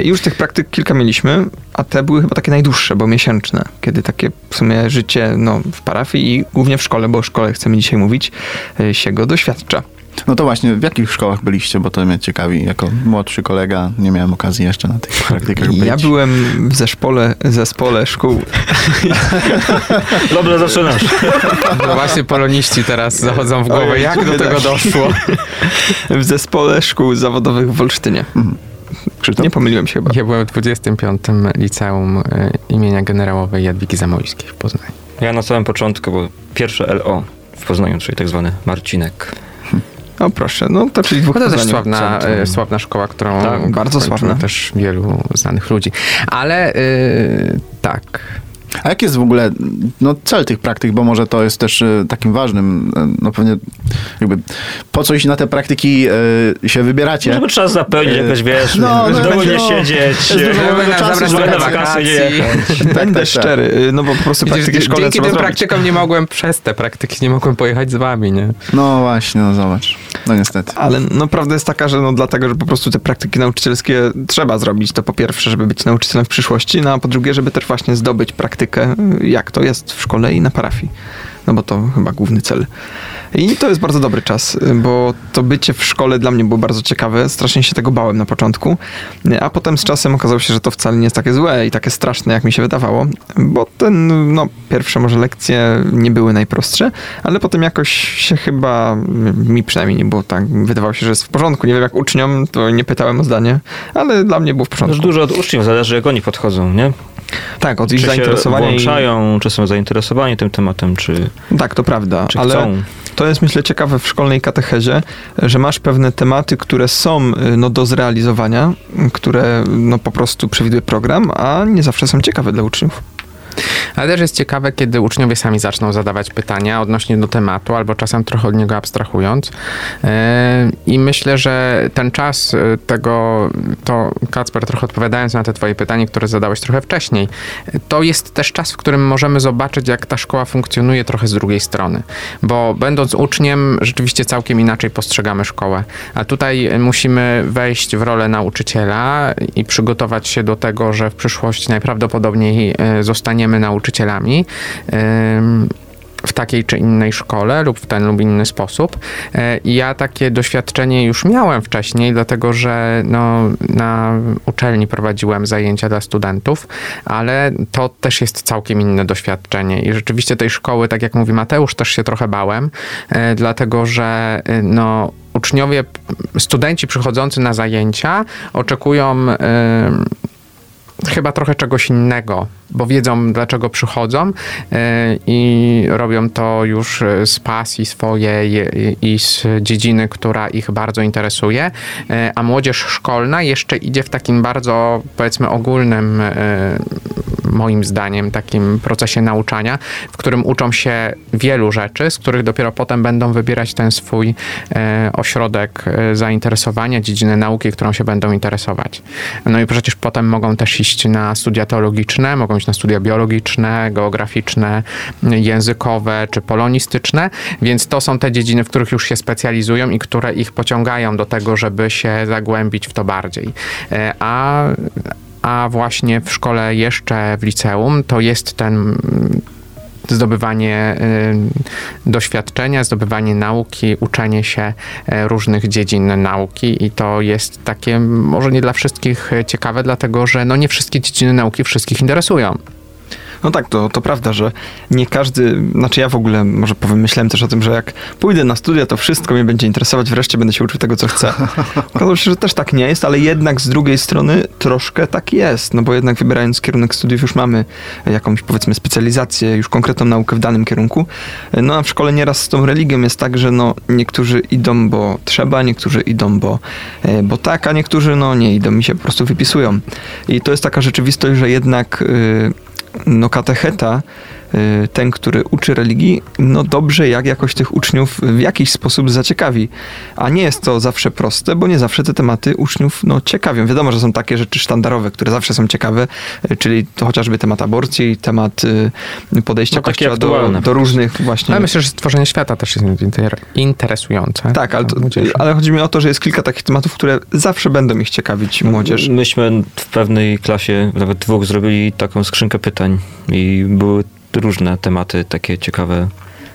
I już tych praktyk kilka mieliśmy, a te były chyba takie najdłuższe, bo miesięczne, kiedy takie w sumie życie no, w parafii i głównie w szkole, bo o szkole chcemy dzisiaj mówić, y, się go doświadcza. No to właśnie, w jakich szkołach byliście, bo to mnie ciekawi. Jako młodszy kolega nie miałem okazji jeszcze na tych praktykach być. Ja byłem w zespole, zespole szkół. <laughs> Dobrze zaczynasz. <laughs> No właśnie poloniści teraz zachodzą w głowę, jak do tego doszło. <laughs> w zespole szkół zawodowych w Olsztynie. Krzysztof? Nie pomyliłem się chyba. Ja byłem w 25. liceum e, imienia generałowej Jadwigi Zamojskiej w Poznaniu. Ja na samym początku, bo pierwsze LO w Poznaniu, czyli tak zwany Marcinek. O proszę, no to czyli dwóch No to też sławna, to? e, sławna szkoła, którą Tak, bardzo sławna. też wielu znanych ludzi. Ale y, tak. A jaki jest w ogóle no, cel tych praktyk, bo może to jest też e, takim ważnym, e, no pewnie jakby po coś na te praktyki e, się wybieracie. Żeby czas zapełnić jakoś, wiesz, No, w no, domu będzie, nie no, siedzieć. Żeby na wakacje nie wakacji. jechać. Będę tak, tak. szczery, y, no bo po prostu Widzisz, praktyki szkolne dzięki trzeba tym praktykom nie mogłem przez te praktyki, nie mogłem pojechać z wami, nie? No właśnie, no zobacz. No niestety. Ale no prawda jest taka, że no dlatego, że po prostu te praktyki nauczycielskie trzeba zrobić, to po pierwsze, żeby być nauczycielem w przyszłości, no a po drugie, żeby też właśnie zdobyć praktykę, jak to jest w szkole i na parafii. No bo to chyba główny cel. I to jest bardzo dobry czas, bo to bycie w szkole dla mnie było bardzo ciekawe. Strasznie się tego bałem na początku, a potem z czasem okazało się, że to wcale nie jest takie złe i takie straszne, jak mi się wydawało, bo ten, no, pierwsze może lekcje nie były najprostsze, ale potem jakoś się chyba, mi przynajmniej nie było tak, wydawało się, że jest w porządku. Nie wiem jak uczniom, to nie pytałem o zdanie, ale dla mnie było w porządku. dużo od uczniów zależy, jak oni podchodzą, nie? Tak, od ich Czy się zainteresowania. i- włączają, czy są zainteresowani tym tematem, czy, Tak, to prawda, ale chcą. to jest myślę ciekawe w szkolnej katechezie, że masz pewne tematy, które są y, no, do zrealizowania, które no, po prostu przewiduje program, a nie zawsze są ciekawe dla uczniów. Ale też jest ciekawe, kiedy uczniowie sami zaczną zadawać pytania odnośnie do tematu, albo czasem trochę od niego abstrahując. E, I myślę, że ten czas e, tego, to Kacper, trochę odpowiadając na te twoje pytanie, które zadałeś trochę wcześniej, to jest też czas, w którym możemy zobaczyć, jak ta szkoła funkcjonuje trochę z drugiej strony. Bo będąc uczniem, rzeczywiście całkiem inaczej postrzegamy szkołę. A tutaj musimy wejść w rolę nauczyciela i przygotować się do tego, że w przyszłości najprawdopodobniej e, zostaniemy nauczycielami. W takiej czy innej szkole lub w ten lub inny sposób. E, ja takie doświadczenie już miałem wcześniej, dlatego że no, na uczelni prowadziłem zajęcia dla studentów, ale to też jest całkiem inne doświadczenie. I rzeczywiście tej szkoły, tak jak mówi Mateusz, też się trochę bałem, e, dlatego że e, no, uczniowie, studenci przychodzący na zajęcia oczekują chyba trochę czegoś innego, bo wiedzą dlaczego przychodzą e, i robią to już z pasji swojej i z dziedziny, która ich bardzo interesuje, e, a młodzież szkolna jeszcze idzie w takim bardzo powiedzmy ogólnym e, moim zdaniem takim procesie nauczania, w którym uczą się wielu rzeczy, z których dopiero potem będą wybierać ten swój ośrodek zainteresowania, dziedzinę nauki, którą się będą interesować. No i przecież potem mogą też iść na studia teologiczne, mogą iść na studia biologiczne, geograficzne, językowe czy polonistyczne, więc to są te dziedziny, w których już się specjalizują i które ich pociągają do tego, żeby się zagłębić w to bardziej. E, a a właśnie w szkole jeszcze w liceum to jest ten zdobywanie y, doświadczenia, zdobywanie nauki, uczenie się y, różnych dziedzin nauki i to jest takie może nie dla wszystkich ciekawe, dlatego że no nie wszystkie dziedziny nauki wszystkich interesują. No tak, to, to prawda, że nie każdy, znaczy ja w ogóle może powiem, myślałem też o tym, że jak pójdę na studia, to wszystko mnie będzie interesować, wreszcie będę się uczył tego, co chcę. <laughs> Okazało się, że też tak nie jest, ale jednak z drugiej strony troszkę tak jest, no bo jednak wybierając kierunek studiów już mamy jakąś powiedzmy specjalizację, już konkretną naukę w danym kierunku. No a w szkole nieraz z tą religią jest tak, że no niektórzy idą, bo trzeba, niektórzy idą, bo, e, bo tak, a niektórzy no nie idą i się po prostu wypisują. I to jest taka rzeczywistość, że jednak yy, no katecheta ten, który uczy religii, no dobrze jak jakoś tych uczniów w jakiś sposób zaciekawi. A nie jest to zawsze proste, bo nie zawsze te tematy uczniów no, ciekawią. Wiadomo, że są takie rzeczy sztandarowe, które zawsze są ciekawe, y, czyli to chociażby temat aborcji, temat y, podejścia no, kościoła do, do, różnych właśnie... Ale myślę, że stworzenie świata też jest interesujące. Tak, ale, to, ale chodzi mi o to, że jest kilka takich tematów, które zawsze będą ich ciekawić młodzież. Myśmy w pewnej klasie, nawet dwóch, zrobili taką skrzynkę pytań i były różne tematy takie ciekawe,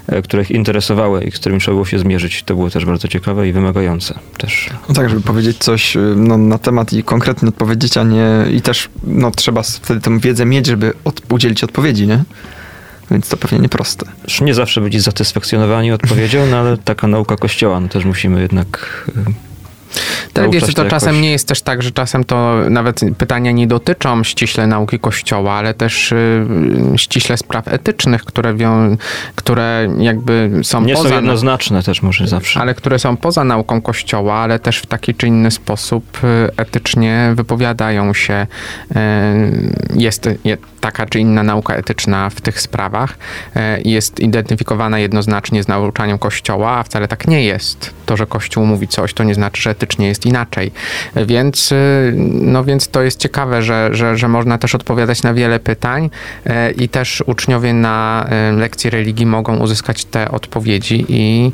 e, które ich interesowały i z którymi trzeba było się zmierzyć. To było też bardzo ciekawe i wymagające też. No tak, żeby powiedzieć coś y, no, na temat i konkretnie odpowiedzieć, a nie i też no, trzeba wtedy tę wiedzę mieć, żeby od, udzielić odpowiedzi, nie? Więc to pewnie nieproste. Nie zawsze być zatysfakcjonowani odpowiedzią, no ale taka nauka kościoła, no też musimy jednak y, tak, wiecie, to czasem nie jest też tak, że czasem to nawet pytania nie dotyczą ściśle nauki Kościoła, ale też y, ściśle spraw etycznych, które, wią, które jakby są nie poza... są jednoznaczne też może zawsze. Ale które są poza nauką Kościoła, ale też w taki czy inny sposób y, etycznie wypowiadają się. Y, jest, jest taka czy inna nauka etyczna w tych sprawach. Y, jest identyfikowana jednoznacznie z nauczaniem Kościoła, a wcale tak nie jest. To, że Kościół mówi coś, to nie znaczy, że etycznie jest inaczej. Więc, y, no więc to jest ciekawe, że, że, że można też odpowiadać na wiele pytań y, i też uczniowie na y, lekcji religii mogą uzyskać te odpowiedzi i,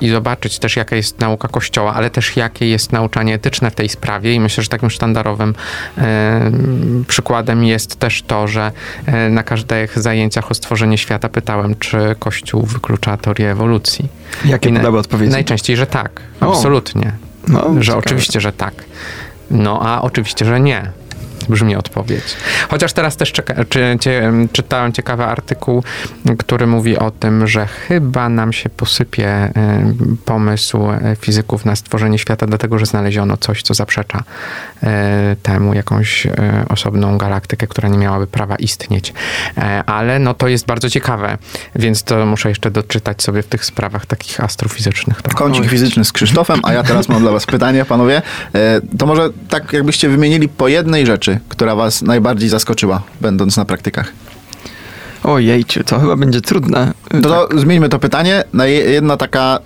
i zobaczyć też, jaka jest nauka Kościoła, ale też jakie jest nauczanie etyczne w tej sprawie i myślę, że takim sztandarowym przykładem jest też to, że na każdych zajęciach o stworzenie świata pytałem, czy Kościół wyklucza teorię ewolucji. Jakie podały odpowiedzi? Najczęściej, że tak. Absolutnie. No, że ciekawe. oczywiście, że tak. No, a oczywiście, że nie brzmi odpowiedź. Chociaż teraz też czeka, czy, czytałem ciekawy artykuł, który mówi o tym, że chyba nam się posypie y, pomysł fizyków na stworzenie świata, dlatego że znaleziono coś, co zaprzecza y, temu, jakąś y, osobną galaktykę, która nie miałaby prawa istnieć. Ale no to jest bardzo ciekawe, więc to muszę jeszcze doczytać sobie w tych sprawach takich astrofizycznych. Tak? Kącik fizyczny z Krzysztofem, a ja teraz mam dla was pytanie, panowie. To może tak jakbyście wymienili po jednej rzeczy, która was najbardziej zaskoczyła, będąc na praktykach? Ojejciu, to chyba będzie trudne. No to zmieńmy to pytanie na je- jedna taka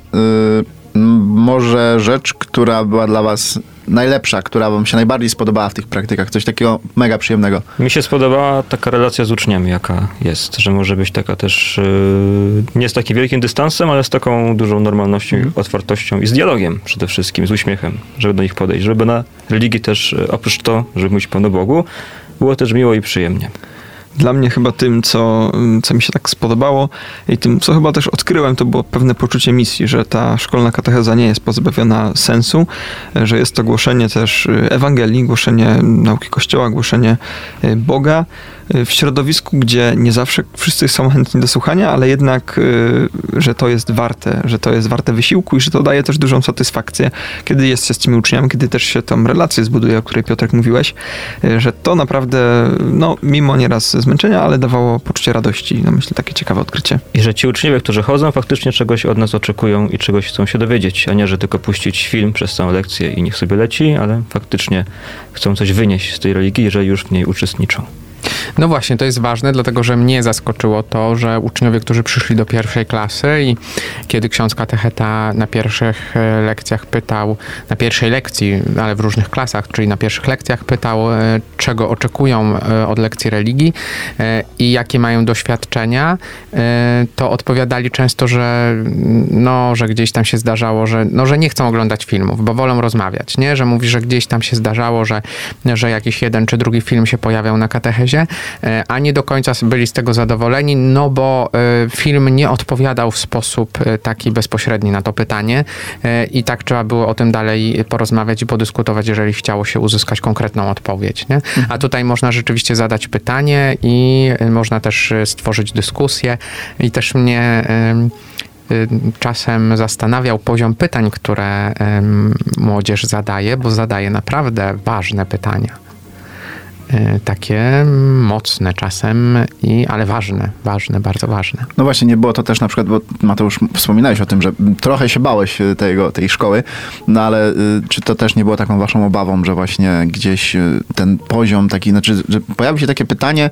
y, może rzecz, która była dla was najlepsza, która wam się najbardziej spodobała w tych praktykach, coś takiego mega przyjemnego. Mi się spodobała taka relacja z uczniami, jaka jest, że może być taka też yy, nie z takim wielkim dystansem, ale z taką dużą normalnością, i otwartością i z dialogiem przede wszystkim, z uśmiechem, żeby do nich podejść, żeby na religii też, yy, oprócz to, żeby mówić Panu Bogu, było też miło i przyjemnie. Dla mnie chyba tym, co, co mi się tak spodobało i tym, co chyba też odkryłem, to było pewne poczucie misji, że ta szkolna katecheza nie jest pozbawiona sensu, że jest to głoszenie też Ewangelii, głoszenie nauki Kościoła, głoszenie y, Boga y, w środowisku, gdzie nie zawsze wszyscy są chętni do słuchania, ale jednak, y, że to jest warte, że to jest warte wysiłku i że to daje też dużą satysfakcję, kiedy jest się z tymi uczniami, kiedy też się tą relację zbuduje, o której Piotrek mówiłeś, y, że to naprawdę, no mimo nieraz zmęczenia, ale dawało poczucie radości. No myślę, takie ciekawe odkrycie. I że ci uczniowie, którzy chodzą, faktycznie czegoś od nas oczekują i czegoś chcą się dowiedzieć, a nie, że tylko puścić film przez całą lekcję i niech sobie leci, ale faktycznie chcą coś wynieść z tej religii, że już w niej uczestniczą. No właśnie, to jest ważne, dlatego że mnie zaskoczyło to, że uczniowie, którzy przyszli do pierwszej klasy i kiedy ksiądz katecheta na pierwszych e, lekcjach pytał, na pierwszej lekcji, ale w różnych klasach, czyli na pierwszych lekcjach pytał, e, czego oczekują e, od lekcji religii i jakie mają doświadczenia, to odpowiadali często, że no, że gdzieś tam się zdarzało, że, no, że nie chcą oglądać filmów, bo wolą rozmawiać, nie? Że mówi, że gdzieś tam się zdarzało, że, że jakiś jeden czy drugi film się pojawiał na katechezie, a nie do końca byli z tego zadowoleni, no bo e, film nie odpowiadał w sposób e, taki bezpośredni na to pytanie e, i tak trzeba było o tym dalej porozmawiać i podyskutować, jeżeli chciało się uzyskać konkretną odpowiedź, nie? A tutaj można rzeczywiście zadać pytanie i e, można też e, stworzyć dyskusję i też mnie em, czasem zastanawiał poziom pytań, które młodzież zadaje, bo zadaje naprawdę ważne pytania. Y, Takie mocne czasem, i, ale ważne, ważne, bardzo ważne. No właśnie, nie było to też na przykład, bo Mateusz wspominałeś o tym, że trochę się bałeś y, tego, tej szkoły, no ale y, czy to też nie było taką waszą obawą, że właśnie gdzieś ten poziom taki, znaczy, że pojawi się takie pytanie,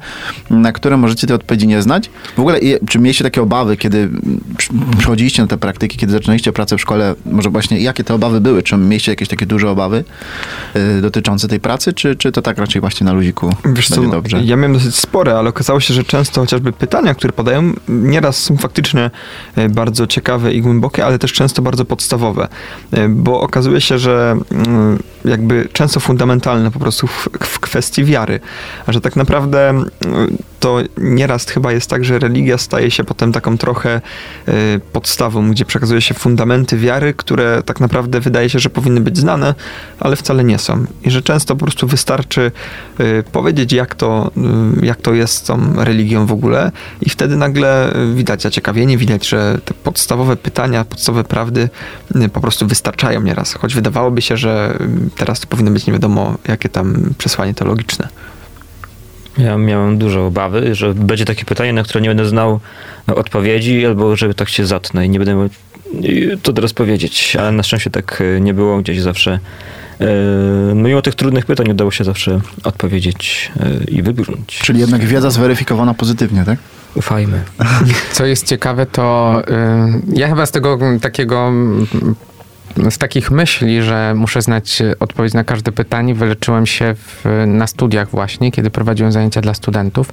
na które możecie tej odpowiedzi nie znać? W ogóle czy mieliście takie obawy, kiedy przy- przychodziliście na te praktyki, kiedy zaczynaliście pracę w szkole, może właśnie jakie te obawy były? Czy mieliście jakieś takie duże obawy dotyczące tej pracy, czy, czy to tak raczej właśnie na luziku Wiesz co, będzie no, dobrze? ja miałem dosyć spore, ale okazało się, że często chociażby pytania, które padają, nieraz są faktycznie e, bardzo ciekawe i głębokie, ale też często bardzo podstawowe, E, bo okazuje się, że mm, jakby często fundamentalne po prostu w, w kwestii wiary, że tak naprawdę mm, to nieraz chyba jest tak, że religia staje się potem taką trochę e, podstawą, gdzie przekazuje się fundamenty wiary, które tak naprawdę wydaje się, że powinny być znane, ale wcale nie są. I że często po prostu wystarczy y, powiedzieć, jak to, y, jak to jest z tą religią w ogóle, i wtedy nagle y, widać zaciekawienie, widać, że te podstawowe pytania, podstawowe prawdy y, po prostu wystarczają nieraz. Choć wydawałoby się, że y, teraz to powinno być nie wiadomo, jakie tam przesłanie teologiczne. Ja miałem dużo obawy, że będzie takie pytanie, na które nie będę znał odpowiedzi, albo że tak się zatnę i nie będę mógł to teraz powiedzieć. Ale na szczęście tak e, nie było gdzieś zawsze. e, no Mimo tych trudnych pytań udało się zawsze odpowiedzieć i wybrnąć. Czyli jednak wiedza zweryfikowana pozytywnie, tak? Ufajmy. <laughs> Co jest ciekawe, to y, ja chyba z tego takiego z takich myśli, że muszę znać odpowiedź na każde pytanie, wyleczyłem się w, na studiach właśnie, kiedy prowadziłem zajęcia dla studentów,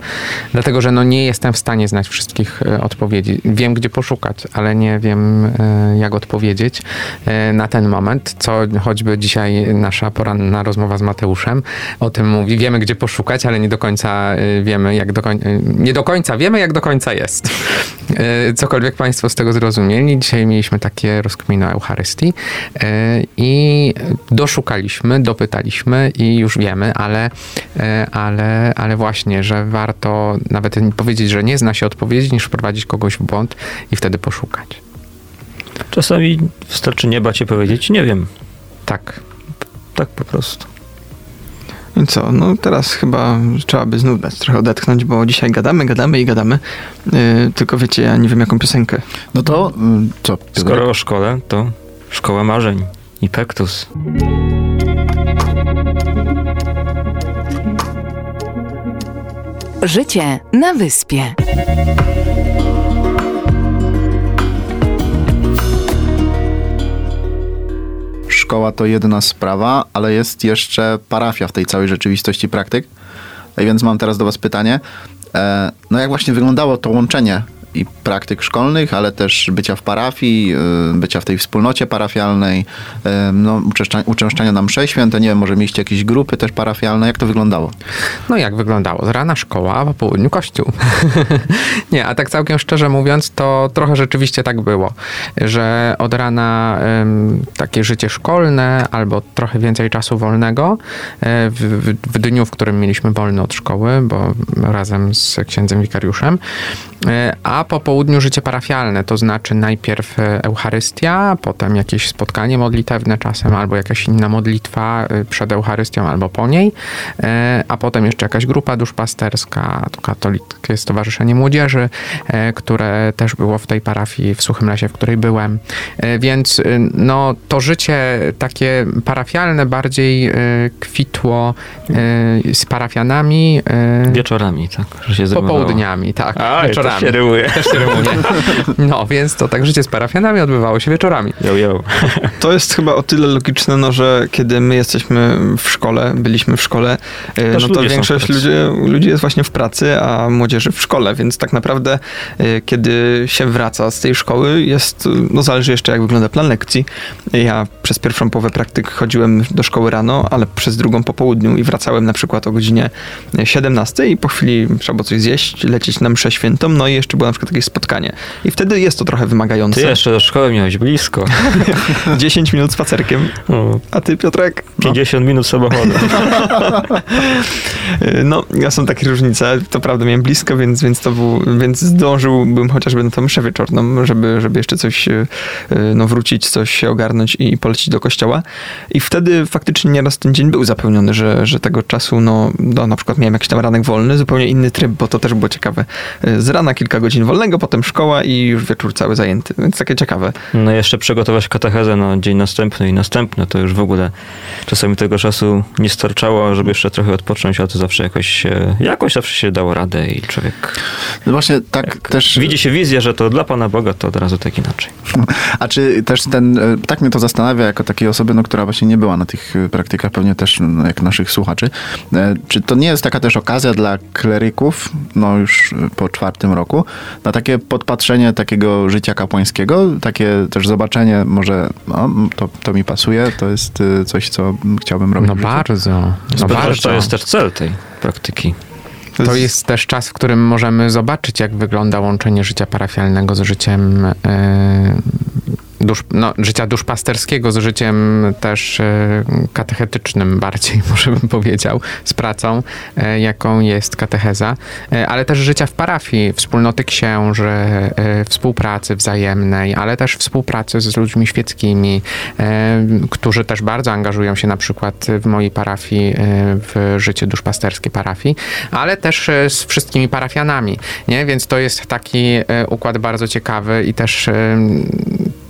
dlatego że no nie jestem w stanie znać wszystkich e, odpowiedzi. Wiem, gdzie poszukać, ale nie wiem, e, jak odpowiedzieć e, na ten moment, co choćby dzisiaj nasza poranna rozmowa z Mateuszem o tym mówi. Wiemy, gdzie poszukać, ale nie do końca wiemy, jak do końca, nie do końca wiemy, jak do końca jest. Cokolwiek Państwo z tego zrozumieli, dzisiaj mieliśmy takie rozkminy Eucharystii i doszukaliśmy, dopytaliśmy i już wiemy, ale, e, ale, ale właśnie, że warto nawet powiedzieć, że nie zna się odpowiedzi, niż wprowadzić kogoś w błąd i wtedy poszukać. Czasami wystarczy nie bać się powiedzieć, nie wiem. Tak. Tak po prostu. I co, no teraz chyba trzeba by znów dać trochę odetchnąć, bo dzisiaj gadamy, gadamy i gadamy, Yy, tylko wiecie, ja nie wiem jaką piosenkę. No to y, co? Skoro o szkole, to szkoła marzeń i Pektus. Życie na wyspie. Szkoła to jedna sprawa, ale jest jeszcze parafia w tej całej rzeczywistości praktyk. I więc mam teraz do Was pytanie. E, no jak właśnie wyglądało to łączenie i praktyk szkolnych, ale też bycia w parafii, y, bycia w tej wspólnocie parafialnej, y, no, uczęszcza- uczęszczania na msze święte, nie wiem, może mieliście jakieś grupy też parafialne, jak to wyglądało? No jak wyglądało? Z rana szkoła, po południu kościół. <laughs> nie, a tak całkiem szczerze mówiąc, to trochę rzeczywiście tak było, że od rana ym, takie życie szkolne albo trochę więcej czasu wolnego e, w, w, dniu, w którym mieliśmy wolny od szkoły, bo razem z księdzem wikariuszem, a po południu życie parafialne, to znaczy najpierw e, Eucharystia, potem jakieś spotkanie modlitewne czasem, albo jakaś inna modlitwa e, przed Eucharystią, albo po niej, e, a potem jeszcze jakaś grupa duszpasterska, to Katolickie Stowarzyszenie Młodzieży, które też było w tej parafii w Suchym Lesie, w której byłem. Więc no, to życie takie parafialne bardziej kwitło z parafianami Wieczorami, tak? Że się zrymowało. popołudniami, tak, A, wieczorami. to się rymuje. Też się rymuje. No, więc to tak życie z parafianami odbywało się wieczorami. Yo, yo. To jest chyba o tyle logiczne, no, że kiedy my jesteśmy w szkole, byliśmy w szkole, e, Też no to większość ludzi, ludzi jest właśnie w pracy, a młodzieży w szkole, więc tak naprawdę e, kiedy się wraca z tej szkoły, jest, no zależy jeszcze jak wygląda plan lekcji. Ja przez pierwszą połowę praktyk chodziłem do szkoły rano, ale przez drugą po południu i wracałem na przykład o godzinie 17 i po chwili trzeba było coś zjeść, lecieć na mszę świętą, no i jeszcze było na przykład jakieś spotkanie. I wtedy jest to trochę wymagające. Ty jeszcze do szkoły miałeś blisko. <laughs> 10 minut spacerkiem. O, A ty, Piotrek? No. 50 minut samochodem. <laughs> No, ja są takie różnice. To prawda, miałem blisko, więc, więc to był, więc zdążyłbym chociażby na tą mszę wieczorną, żeby, żeby jeszcze coś, e, no, wrócić, coś się ogarnąć i polecić do kościoła. I wtedy faktycznie nieraz ten dzień był zapełniony, że, że tego czasu, no, no, na przykład miałem jakiś tam ranek wolny, zupełnie inny tryb, bo to też było ciekawe. E, Z rana kilka godzin wolnego, potem szkoła i już wieczór cały zajęty, więc takie ciekawe. No jeszcze przygotować katechezę na dzień następny i następny, to już w ogóle czasami tego czasu nie starczało, żeby jeszcze trochę odpocząć, ale to zawsze jakoś, e, jakoś zawsze się dało radę i człowiek No właśnie tak też... widzi się wizję, że to dla Pana Boga, to od razu tak inaczej. A czy też ten, e, tak mnie to zastanawia jako takiej osoby, no, która właśnie nie była na tych e, praktykach, pewnie też no, jak naszych słuchaczy, czy to nie jest taka też okazja dla kleryków, no już po czwartym roku, na takie podpatrzenie takiego życia kapłańskiego, takie też zobaczenie, może no, to, to mi pasuje, to jest e, coś, co chciałbym robić No bardzo. No bardzo. to jest też cel tej praktyki. To jest też czas, w którym możemy zobaczyć, jak wygląda łączenie życia parafialnego z życiem e, dusz, no, życia duszpasterskiego, z życiem też e, katechetycznym bardziej, <laughs> może bym powiedział, z pracą, e, jaką jest katecheza, e, ale też życia w parafii, wspólnoty księży, współpracy wzajemnej, ale też współpracy z ludźmi świeckimi, którzy też bardzo angażują się na przykład w mojej parafii, w życie duszpasterskie parafii, ale też z wszystkimi parafianami, nie? Więc to jest taki układ bardzo ciekawy i też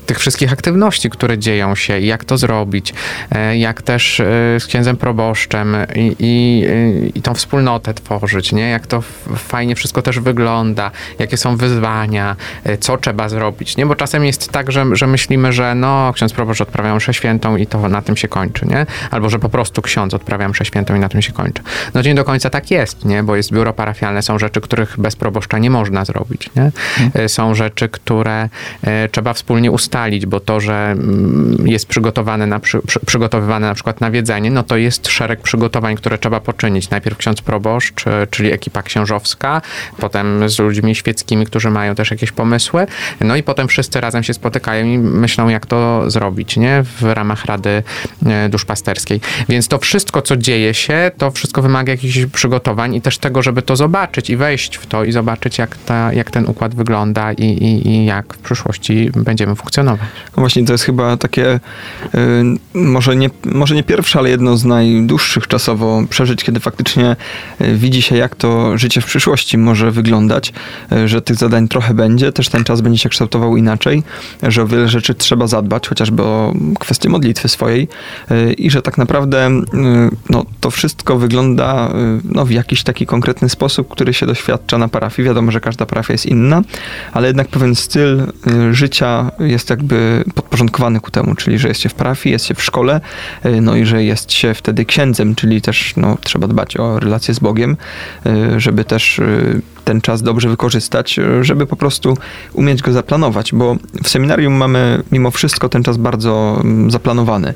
tych wszystkich aktywności, które dzieją się i jak to zrobić, e, jak też e, z księdzem proboszczem i, i, e, i tą wspólnotę tworzyć, nie? Jak to fajnie wszystko też wygląda, jakie są wyzwania, co trzeba zrobić, nie? Bo czasem jest tak, że, że myślimy, że no, ksiądz proboszcz odprawia mszę świętą i to na tym się kończy, nie? Albo, że po prostu ksiądz odprawia mszę świętą i na tym się kończy. No nie do końca tak jest, nie? Bo jest biuro parafialne, są rzeczy, których bez proboszcza nie można zrobić, nie? E, Są rzeczy, które trzeba wspólnie ustalić, bo to, że mm, jest przygotowane na, przy, przy, przygotowywane na przykład nawiedzenie, no to jest szereg przygotowań, które trzeba poczynić. Najpierw ksiądz proboszcz, e, czyli ekipa księżowska, potem z ludźmi świeckimi, którzy mają też jakieś pomysły, no i potem wszyscy razem się spotykają i myślą, jak to zrobić, nie? W ramach Rady e, Duszpasterskiej. Więc to wszystko, co dzieje się, to wszystko wymaga jakichś przygotowań i też tego, żeby to zobaczyć i wejść w to i zobaczyć, jak, ta, jak ten układ wygląda i, i, i jak w przyszłości będziemy funkcjonować. Zaplanować. No właśnie to jest chyba takie y, może, nie, może nie pierwsze, ale jedno z najdłuższych czasowo przeżyć, kiedy faktycznie y, widzi się, jak to życie w przyszłości może wyglądać, y, że tych zadań trochę będzie, też ten czas będzie się kształtował inaczej, że o wiele rzeczy trzeba zadbać, chociażby o kwestię modlitwy swojej i że tak naprawdę no, to wszystko wygląda no, w jakiś taki konkretny sposób, który się doświadcza na parafii. Wiadomo, że każda parafia jest inna, ale jednak pewien styl życia jest jakby podporządkowany ku temu, czyli że jest się w parafii, jest się w szkole, y, no i że jest się wtedy księdzem, czyli też no, trzeba dbać o relacje z Bogiem, y, żeby też y, ten czas dobrze wykorzystać, y, żeby po prostu umieć go zaplanować, bo w seminarium mamy mimo wszystko ten czas bardzo mm, zaplanowany.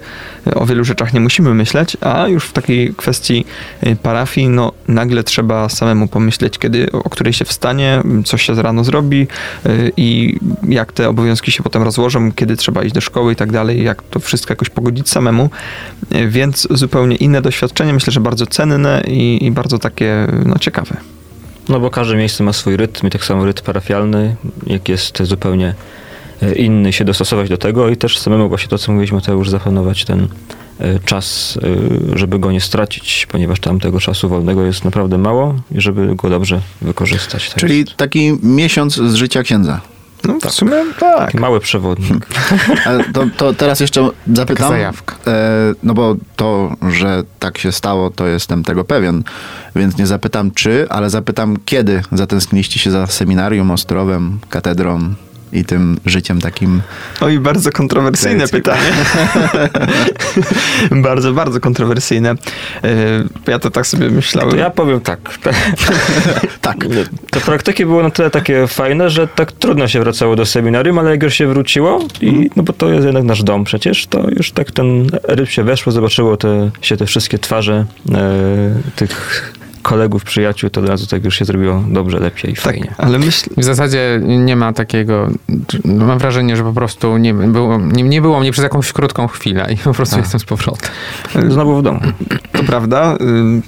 Y, O wielu rzeczach nie musimy myśleć, a już w takiej kwestii y, parafii, no nagle trzeba samemu pomyśleć, kiedy, o której się wstanie, m, co się rano zrobi i jak te obowiązki się potem rozłożą, kiedy trzeba iść do szkoły i tak dalej, jak to wszystko jakoś pogodzić samemu. Więc zupełnie inne doświadczenie, myślę, że bardzo cenne i, i bardzo takie no, ciekawe. No bo każde miejsce ma swój rytm i tak samo rytm parafialny, jak jest zupełnie e, inny, się dostosować do tego i też samemu właśnie to, co mówiliśmy, to już zaplanować ten e, czas, e, żeby go nie stracić, ponieważ tam tego czasu wolnego jest naprawdę mało i żeby go dobrze wykorzystać. To Czyli jest taki miesiąc z życia księdza. No, w sumie tak. taki mały przewodnik. <laughs> Ale to, to teraz jeszcze zapytam. zajawka. E, no bo to, że tak się stało, to jestem tego pewien. Więc nie zapytam czy, ale zapytam kiedy zatęskniliście się za seminarium, ostrowem, katedrą i tym życiem takim. Oj, bardzo kontrowersyjne pytanie. <laughs> bardzo, bardzo kontrowersyjne. E, Ja to tak sobie myślałem. To ja powiem tak. <laughs> Tak. Te praktyki były na tyle takie fajne, że tak trudno się wracało do seminarium, ale jak już się wróciło, i, no bo to jest jednak nasz dom przecież, to już tak ten ryb się weszło, zobaczyło te, się te wszystkie twarze e, tych kolegów, przyjaciół, to od razu tak już się zrobiło dobrze, lepiej i tak, fajnie. ale myśl, W zasadzie nie ma takiego. Mam wrażenie, że po prostu nie było, nie, nie było mnie przez jakąś krótką chwilę i po prostu Tak. jestem z powrotem. Znowu w domu. To prawda,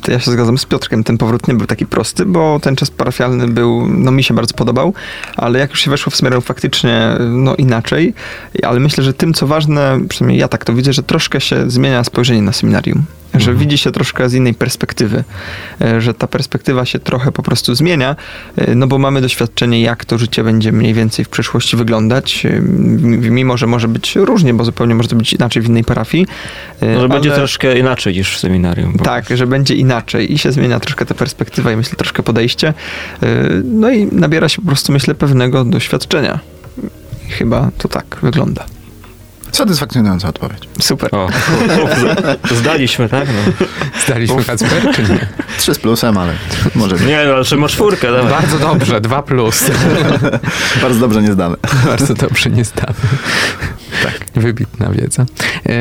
to ja się zgadzam z Piotrkiem, ten powrót nie był taki prosty, bo ten czas parafialny był, no mi się bardzo podobał, ale jak już się weszło w seminarium faktycznie, no inaczej, ale myślę, że tym co ważne, przynajmniej ja tak to widzę, że troszkę się zmienia spojrzenie na seminarium, że widzi się troszkę z innej perspektywy, e, że ta perspektywa się trochę po prostu zmienia, e, no bo mamy doświadczenie, jak to życie będzie mniej więcej w przyszłości wyglądać, e, mimo, że może być różnie, bo zupełnie może to być inaczej w innej parafii. e, Może będzie ale- troszkę inaczej niż w seminarium. bo- tak, że będzie inaczej i się zmienia troszkę ta perspektywa i myślę troszkę podejście. No i nabiera się po prostu, myślę, pewnego doświadczenia. Chyba to tak wygląda. Satysfakcjonująca odpowiedź. Super. O, zdaliśmy, tak? No. Zdaliśmy Kacper, czy nie? Trzy z plusem, ale może nie. Nie, no, ale czy masz czwórkę, dawaj. Bardzo dobrze, dwa plus. <laughs> Bardzo dobrze nie zdamy. Bardzo dobrze nie stamy. Tak. Wybitna wiedza. E,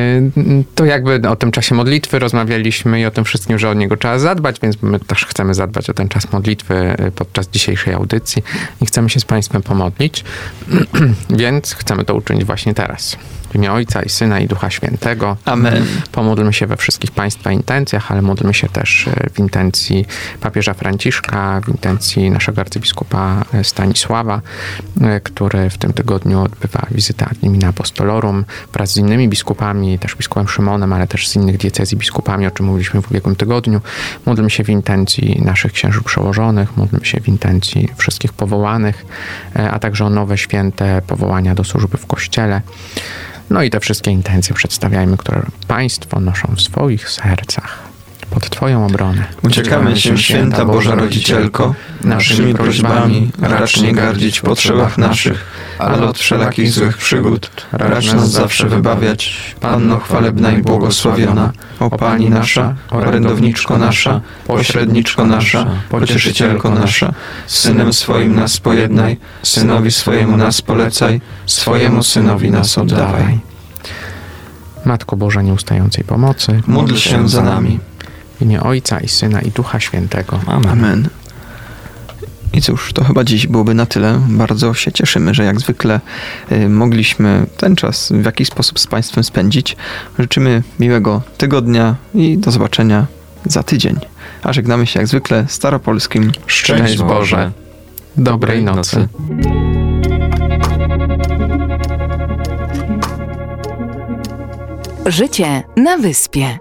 To jakby o tym czasie modlitwy rozmawialiśmy i o tym wszystkim, że o niego trzeba zadbać, więc my też chcemy zadbać o ten czas modlitwy e, podczas dzisiejszej audycji i chcemy się z Państwem pomodlić, <clears throat> więc chcemy to uczynić właśnie teraz. W imię Ojca i Syna i Ducha Świętego. Amen. Pomódlmy się we wszystkich Państwa intencjach, ale módlmy się też e, w intencji papieża Franciszka, w intencji naszego arcybiskupa Stanisława, który w tym tygodniu odbywa wizytę ad limina apostolorum wraz z innymi biskupami, też biskupem Szymonem, ale też z innych diecezji biskupami, o czym mówiliśmy w ubiegłym tygodniu. Módlmy się w intencji naszych księży przełożonych, módlmy się w intencji wszystkich powołanych, e, a także o nowe święte powołania do służby w Kościele. No i te wszystkie intencje przedstawiajmy, które Państwo noszą w swoich sercach. Pod Twoją obronę. Uciekamy się, święta Boża Rodzicielko, naszymi prośbami racz nie gardzić potrzebach naszych, ale od wszelakich złych przygód racz nas zawsze wybawiać. Panno chwalebna i błogosławiona, o Pani nasza, orędowniczko nasza, pośredniczko nasza, pocieszycielko nasza, Synem swoim nas pojednaj, Synowi swojemu nas polecaj, swojemu Synowi nas oddawaj. Matko Boża nieustającej pomocy. Módl się za nami. W imię Ojca i Syna i Ducha Świętego. Amen. Amen. I cóż, to chyba dziś byłoby na tyle. Bardzo się cieszymy, że jak zwykle y, mogliśmy ten czas w jakiś sposób z Państwem spędzić. Życzymy miłego tygodnia i do zobaczenia za tydzień. A żegnamy się jak zwykle staropolskim Szczęść Boże. Dobrej nocy. Życie na wyspie.